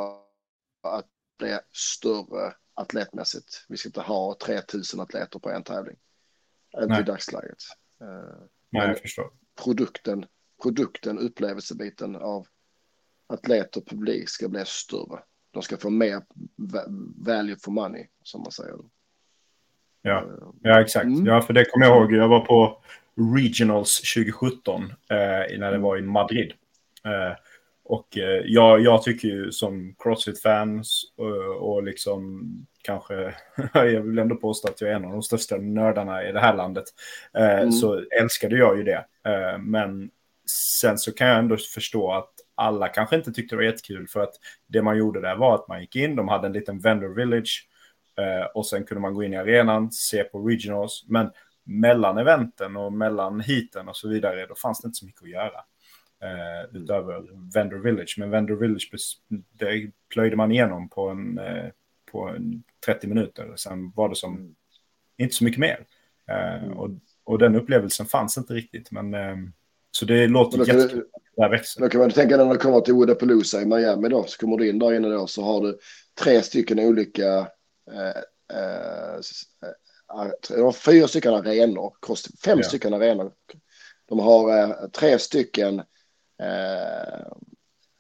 att bli större atletmässigt. Vi ska inte ha 3000 atleter på en tävling. Inte i dagsläget.
Nej, jag förstår.
Produkten, produkten, upplevelsebiten av atlet och publik ska bli större. De ska få mer value for money, som man säger.
Ja, ja exakt. Mm. Ja, för det kommer jag ihåg. Jag var på Regionals 2017 eh, när det var i Madrid. Eh, och eh, jag, jag tycker ju som Crossfit-fans och, eh, och liksom kanske, jag vill ändå påstå att jag är en av de största nördarna i det här landet, eh, mm. så älskade jag ju det. Eh, men sen så kan jag ändå förstå att alla kanske inte tyckte det var jättekul för att det man gjorde där var att man gick in, de hade en liten vendor village eh, och sen kunde man gå in i arenan, se på regionals, men mellan eventen och mellan heaten och så vidare, då fanns det inte så mycket att göra. Eh, utöver vendor village, men vendor village det plöjde man igenom på en, eh, på en 30 minuter, sen var det som mm. inte så mycket mer. Eh, mm. och, och den upplevelsen fanns inte riktigt, men eh, så det låter jättekul.
Då kan man tänka när du kommer till Woodapalooza i Miami då, så kommer du in där inne då, så har du tre stycken olika, eh, eh, eh fyra stycken arenor, fem ja. stycken arenor. De har eh, tre stycken eh,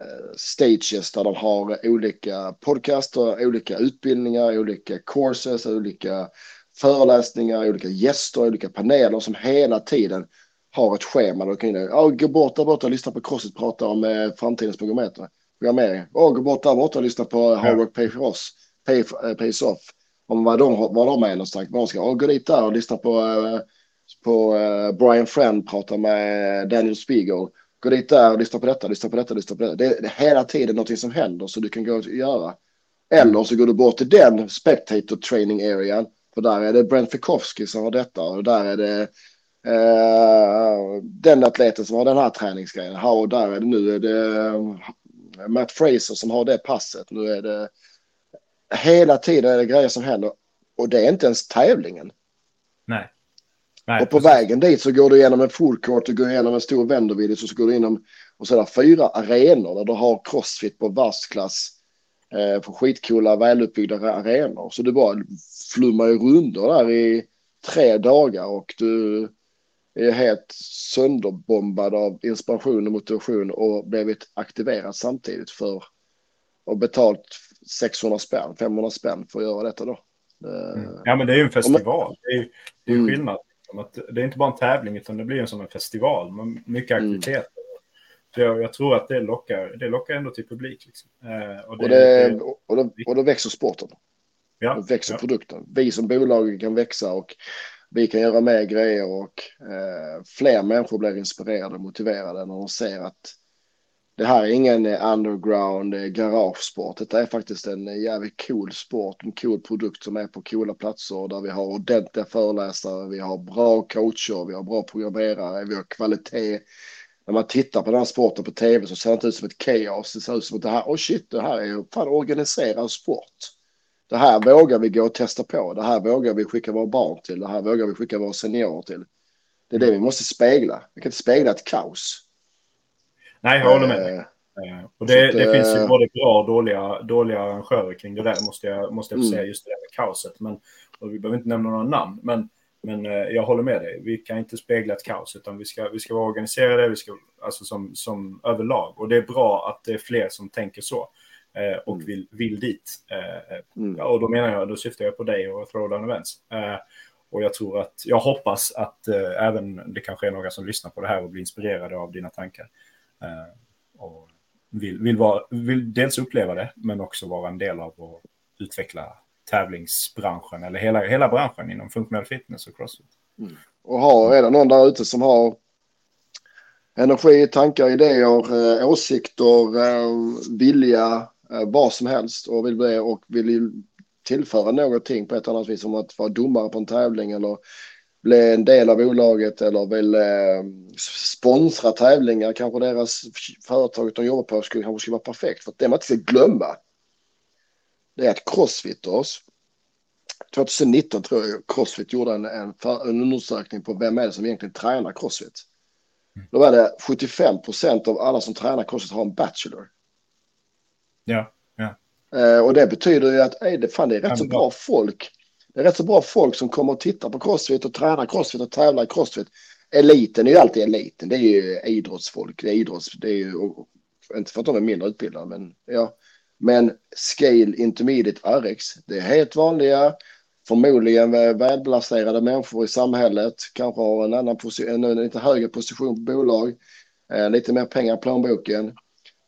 eh, stages där de har olika podcaster, olika utbildningar, olika courses, olika föreläsningar, olika gäster, olika paneler som hela tiden har ett schema. Då kan ja, gå bort där borta och lyssna på Crossit prata om eh, framtidens programmering. Ja, gå bort där borta och lyssna på Hard Work Pay for Us, Pay, uh, Pays Off. Om vad de, vad de är någonstans. Vad de ska. Ja, gå dit där och lyssna på, uh, på uh, Brian Friend prata med Daniel Spiegel. Gå dit där och lyssna på detta, lyssna på detta, lyssna på detta. Det är, det är hela tiden någonting som händer så du kan gå och göra. Eller så går du bort till den spectator training arean. För där är det Brent Fikowski som har detta och där är det Uh, den atleten som har den här träningsgrejen. Och där är det nu är det uh, Matt Fraser som har det passet. Nu är det hela tiden är det grejer som händer. Och det är inte ens tävlingen.
Nej. Nej
och på precis. vägen dit så går du igenom en full court, du går igenom en stor vändorvideo, så går du inom och så är det fyra arenor där du har crossfit på världsklass eh, på skitcoola väluppbyggda arenor. Så du bara flummar ju rundor där i tre dagar och du är helt sönderbombad av inspiration och motivation och blivit aktiverad samtidigt för och betalt 600 spänn, 500 spänn för att göra detta då.
Mm. Ja, men det är ju en festival. Det är, det är mm. skillnad. Att det är inte bara en tävling, utan det blir som en festival med mycket mm. aktiviteter. Mm. Så jag, jag, tror att det lockar, det lockar ändå till publik. Liksom.
Eh, och, det, och, det, och, då, och då växer sporten. Ja, då växer ja. produkten. Vi som bolag kan växa och vi kan göra mer grejer och eh, fler människor blir inspirerade och motiverade när de ser att det här är ingen eh, underground eh, garagesport. Detta är faktiskt en eh, jävligt cool sport, en cool produkt som är på coola platser där vi har ordentliga föreläsare, vi har bra coacher, vi har bra programmerare, vi har kvalitet. När man tittar på den här sporten på tv så ser det inte ut som ett kaos. Det ser ut som att det här, oh shit, det här är fan organiserad sport. Det här vågar vi gå och testa på. Det här vågar vi skicka våra barn till. Det här vågar vi skicka våra seniorer till. Det är det vi måste spegla. Vi kan inte spegla ett kaos.
Nej, jag håller med dig. Uh, och det, det finns ju både bra och dåliga, dåliga arrangörer kring det där, måste jag, måste jag mm. säga, just det där med kaoset. Men, och vi behöver inte nämna några namn, men, men jag håller med dig. Vi kan inte spegla ett kaos, utan vi ska, vi ska vara organiserade, vi ska, alltså som, som överlag. Och det är bra att det är fler som tänker så. Eh, och mm. vill, vill dit. Eh, mm. ja, och då menar jag, då syftar jag på dig och Throwdown Events. Eh, och jag tror att, jag hoppas att även det kanske är några som lyssnar på det här och blir inspirerade av dina tankar. och vill, vill, vara, vill dels uppleva det, men också vara en del av att utveckla tävlingsbranschen eller hela, hela branschen inom funktionell fitness och crossfit.
Mm. Och har, är det någon där ute som har energi, tankar, idéer, åsikter, vilja Eh, vad som helst och vill, bli, och vill tillföra någonting på ett annat vis som att vara domare på en tävling eller bli en del av bolaget eller vill eh, sponsra tävlingar. Kanske deras företag de jobbar på skulle, kanske skulle vara perfekt. För att det man inte ska glömma det är att Crossfitters 2019 tror jag Crossfit gjorde en, en, en undersökning på vem är det som egentligen tränar Crossfit. Då var det 75 procent av alla som tränar Crossfit har en bachelor.
Ja, ja.
Eh, och det betyder ju att ej, det, fan, det är rätt så bra folk. Det är rätt så bra folk som kommer och tittar på crossfit och tränar crossfit och tävlar i crossfit. Eliten är ju alltid eliten. Det är ju idrottsfolk. Det är idrotts... Det är ju, inte för att de är mindre utbildade, men ja. Men Scale Intermediate RX, det är helt vanliga, förmodligen välbalanserade människor i samhället, kanske har en annan position, en lite högre position på bolag, eh, lite mer pengar i plånboken.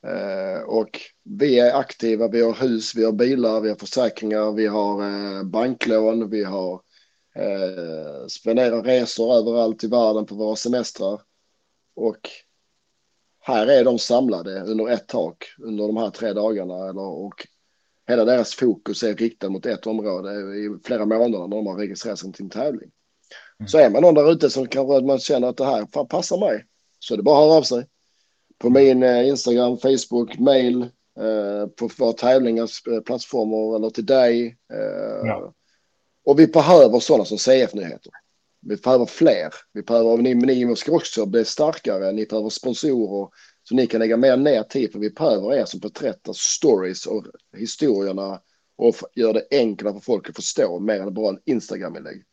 Eh, och vi är aktiva, vi har hus, vi har bilar, vi har försäkringar, vi har eh, banklån, vi har eh, spenderar resor överallt i världen på våra semestrar. Och här är de samlade under ett tak under de här tre dagarna. Eller, och hela deras fokus är riktat mot ett område i flera månader när de har registrerat sig till en tävling. Mm. Så är man någon där ute som kanske man känner att det här fan passar mig så är det bara att höra av sig på min eh, Instagram, Facebook, mail, eh, på våra tävlingars eh, plattformar eller till dig. Ja. Och vi behöver sådana som CF-nyheter. Vi behöver fler. Vi behöver, ni, ni ska också bli starkare. Ni behöver sponsorer så ni kan lägga mer ner tid. För vi behöver er som porträttar stories och historierna och gör det enklare för folk att förstå mer än bara en Instagram-inlägg.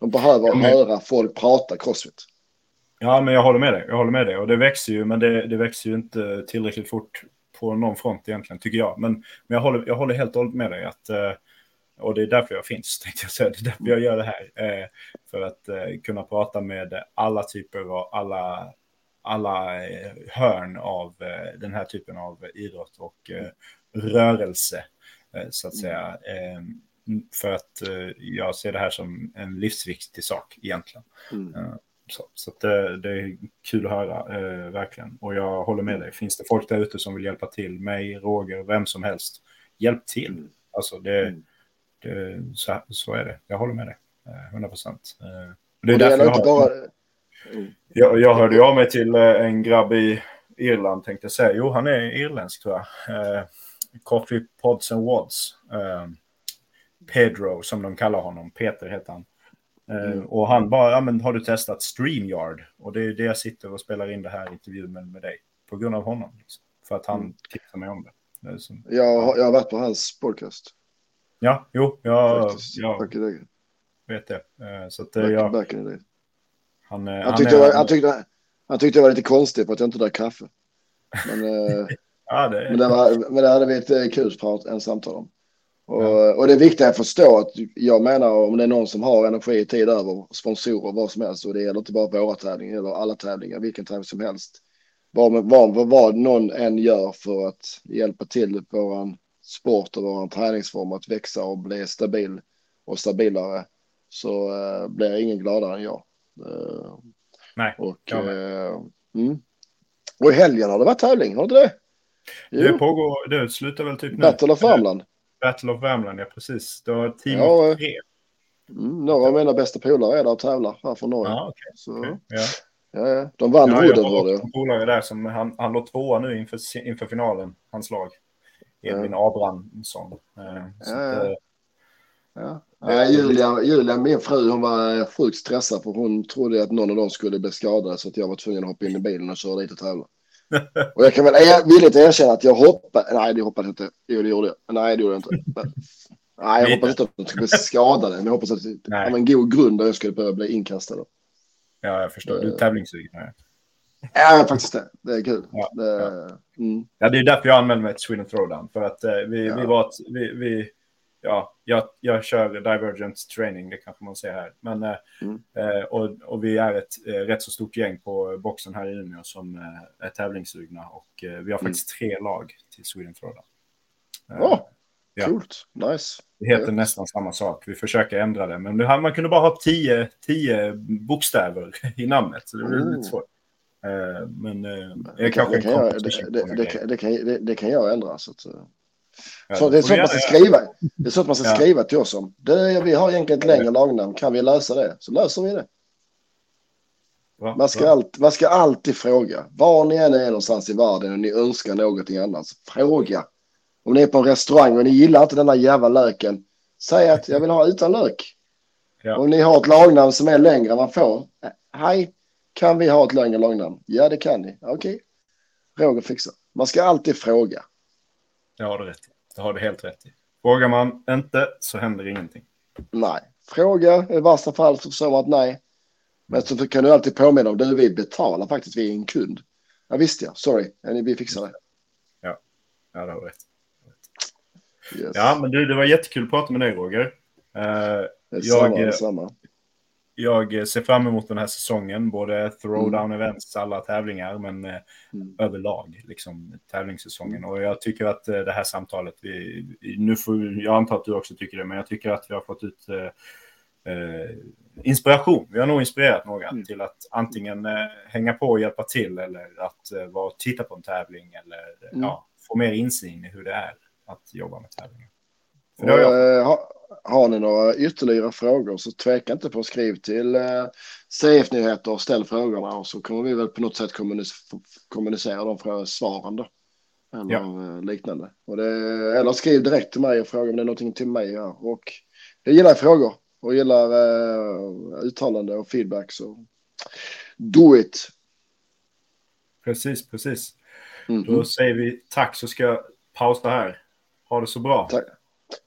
De behöver men... höra folk prata crossfit.
Ja, men jag håller med dig. Jag håller med dig. Och det växer ju, men det, det växer ju inte tillräckligt fort på någon front egentligen, tycker jag. Men, men jag, håller, jag håller helt och hållet med dig. Att, eh, och det är därför jag finns, tänkte jag säga. Det är därför jag gör det här. Eh, för att eh, kunna prata med alla typer och alla, alla hörn av den här typen av idrott och rörelse, så att säga. För att jag ser det här som en livsviktig sak egentligen. Mm. Så, så det, det, är kul att höra, eh, verkligen. Och jag håller med dig. Finns det folk där ute som vill hjälpa till, mig, Roger, vem som helst, hjälp till. Mm. Alltså det, mm. det så, så, är det. Jag håller med dig, eh, 100 procent. Eh, det är det därför jag, har, bara... Mm. jag, jag hörde av mig till eh, en grabb i Irland, tänkte jag säga. Jo, han är irländsk tror jag. Eh, Coffee Pods and Wads. Eh, Pedro som de kallar honom. Peter heter han. Eh,
Mm.
Och han bara, ja men har du testat StreamYard? Och det är det jag sitter och spelar in det här intervjun med, med dig. På grund av honom. Liksom. För att han
Mm.
tipsar mig om det. det som,
Jag, har- jag har varit på hans podcast.
ja, jo, jag,
faktiskt.
jag vet det. Eh, Så att eh,
back,
jag,
back
han, eh,
Han
han
tyckte,
är-
var, han, tyckte, han tyckte jag var lite konstig på att jag inte drack kaffe. Men, eh,
Ja, det,
men, det var, men det hade vi ett eh, kul prat, en samtal om. Och, och det är viktigt att förstå att jag menar om det är någon som har energi, tid över, sponsorer, vad som helst. Och det gäller inte bara våra tävlingar eller alla tävlingar, vilken tävling som helst. Vad, vad, vad, någon än gör för att hjälpa till våran sport och våran träningsform att växa och bli stabil och stabilare så uh, blir ingen gladare än jag. Eh,
Nej,
och, eh, mm. och i helgen har det varit tävling, har det det?
det pågår, det slutar väl typ nu.
Battle of Värmland.
Battle of Värmland, ja precis. Det var team
Ja, eh. Mm, några av mina bästa polare är där och tävlar här från Norge.
Ja, okej.
Så,
okej, Ja.
ja. De vann
Ja,
rodden var det.
polare där som han, han låg tvåa nu inför, inför finalen, hans lag. Edvin Abrahamsson. Eh, så
Ja,
att,
ja.
eh,
Ja. Ja, Julia, Julia, min fru, hon var eh, sjukt stressad för hon trodde att någon av dem skulle bli skadad så att jag var tvungen att hoppa in i bilen och köra dit och tävla. Och jag kan väl er, villigt erkänna att jag hoppade. Nej, det hoppade jag inte. Jo, det gjorde jag. Nej, det gjorde jag inte. Men, nej, jag hoppas inte att de skulle bli skadade. Men jag hoppas att det var en god grund där jag skulle börja bli inkastad.
ja, jag förstår. Du är tävlingssugen. Ja.
Ja, faktiskt det. Det är kul.
Ja,
det, Mm.
Ja, det är därför jag anmälde mig till Sweden Throwdown. För att eh, vi,
Ja.
vi var... ett- Vi, vi, ja, jag, jag kör Divergent Training, det kanske man ser här. Men, eh,
Mm.
eh, och, och vi är ett eh, rätt så stort gäng på boxen här i Umeå som eh, är tävlingssugna. Och eh, vi har faktiskt tre lag till Sweden Throwdown. Eh,
Ja, coolt. Nice.
Det heter
Ja.
nästan samma sak. Vi försöker ändra det. Men här, man kunde bara ha tio, tio bokstäver i namnet. Så det blev
Oh.
lite svårt. Eh, men
Det
kanske
det, kan jag, ändra. Så att, så det är så man ska skriva. Det är så man ska
Ja.
skriva till oss om. Det, vi har egentligen ett längre lagnamn. Kan vi lösa det? Så löser vi det. Man ska,
Ja.
allt, man ska alltid fråga. Var ni än är någonstans i världen och ni önskar någonting annat. Fråga. Om ni är på en restaurang och ni gillar inte den där jävla löken. Säg att jag vill ha utan lök.
Ja.
Om ni har ett lagnamn som är längre än man får. Hej, kan vi ha ett längre lagnamn? Ja, det kan ni. Okej. Roger fixar. Man ska alltid fråga.
Det har du rätt i. Det har du helt rätt i. Frågar man inte så händer ingenting.
Nej. Fråga. I värsta fall så förstår man att nej. Men så kan du alltid påminna om du vi betalar faktiskt. Vi är en kund. Ja visst ja. Sorry. Ja, Vi fixar det.
Ja, det har du rätt.
Yes.
Ja, men du, det var jättekul att prata med dig, Roger. Eh,
Detsamma,
jag-
detsamma.
Jag ser fram emot den här säsongen, både throwdown events, alla tävlingar, men eh,
Mm.
överlag liksom tävlingssäsongen. Och jag tycker att eh, det här samtalet, vi, nu får, jag antar att du också tycker det, men jag tycker att vi har fått ut eh, eh, inspiration. Vi har nog inspirerat några
Mm.
till att antingen eh, hänga på och hjälpa till eller att eh, vara titta på en tävling eller
Mm.
ja, få mer insyn i hur det är att jobba med tävlingar. För
Och,
jag.
eh, har, ni några ytterligare frågor så tveka inte på att skriva till eh, CF-nyheter och ställ frågorna och så kommer vi väl på något sätt kommunicera de frågor, svaren då. Eller
Ja.
eh, liknande. Det, eller skriv direkt till mig och fråga om det är någonting till mig. Ja. Och jag gillar frågor och gillar eh, uttalande och feedback så do it.
Precis, precis.
Mhm.
Då säger vi tack så ska jag pausa här. Ha det så bra.
Tack. to